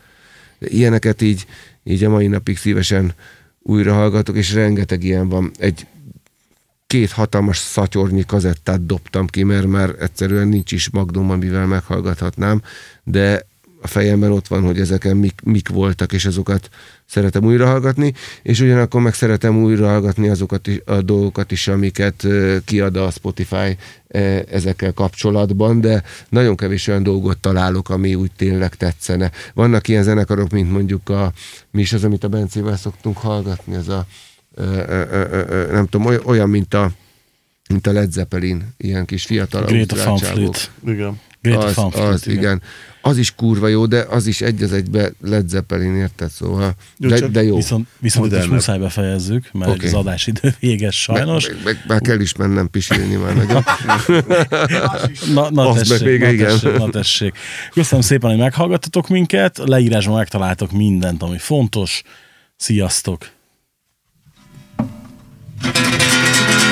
Speaker 2: De ilyeneket így, így a mai napig szívesen újra hallgatok, és rengeteg ilyen van. Egy két hatalmas szatyornyi kazettát dobtam ki, mert már egyszerűen nincs is magdom, amivel meghallgathatnám, de a fejemben ott van, hogy ezeken mik, mik voltak, és azokat szeretem újra hallgatni, és ugyanakkor meg szeretem újra hallgatni azokat is, a dolgokat is, amiket kiad a Spotify ezekkel kapcsolatban, de nagyon kevés olyan dolgot találok, ami úgy tényleg tetszene. Vannak ilyen zenekarok, mint mondjuk a, mi is az, amit a Bencével szoktunk hallgatni, ez a, ö, ö, ö, ö, nem tudom, oly- olyan, mint a mint a Led Zeppelin, ilyen kis fiatal
Speaker 4: Greta Van. Fleet.
Speaker 3: Igen.
Speaker 4: Greta
Speaker 2: Az,
Speaker 4: Van Fleet,
Speaker 2: az, igen az is kurva jó, de az is egy az egybe Led Zeppelin, érted? Szóval,
Speaker 3: jó,
Speaker 2: de, de jó.
Speaker 4: Viszont, viszont Modern. is muszáj befejezzük, mert okay. az adásidő véges sajnos.
Speaker 2: Meg, meg, meg kell is mennem pisilni már nagyon.
Speaker 4: na, na,
Speaker 2: Azt
Speaker 4: tessék,
Speaker 2: vége,
Speaker 4: na,
Speaker 2: igen.
Speaker 4: tessék, na tessék. Köszönöm szépen, hogy meghallgattatok minket. Leírásban megtaláltok mindent, ami fontos. Sziasztok! thank you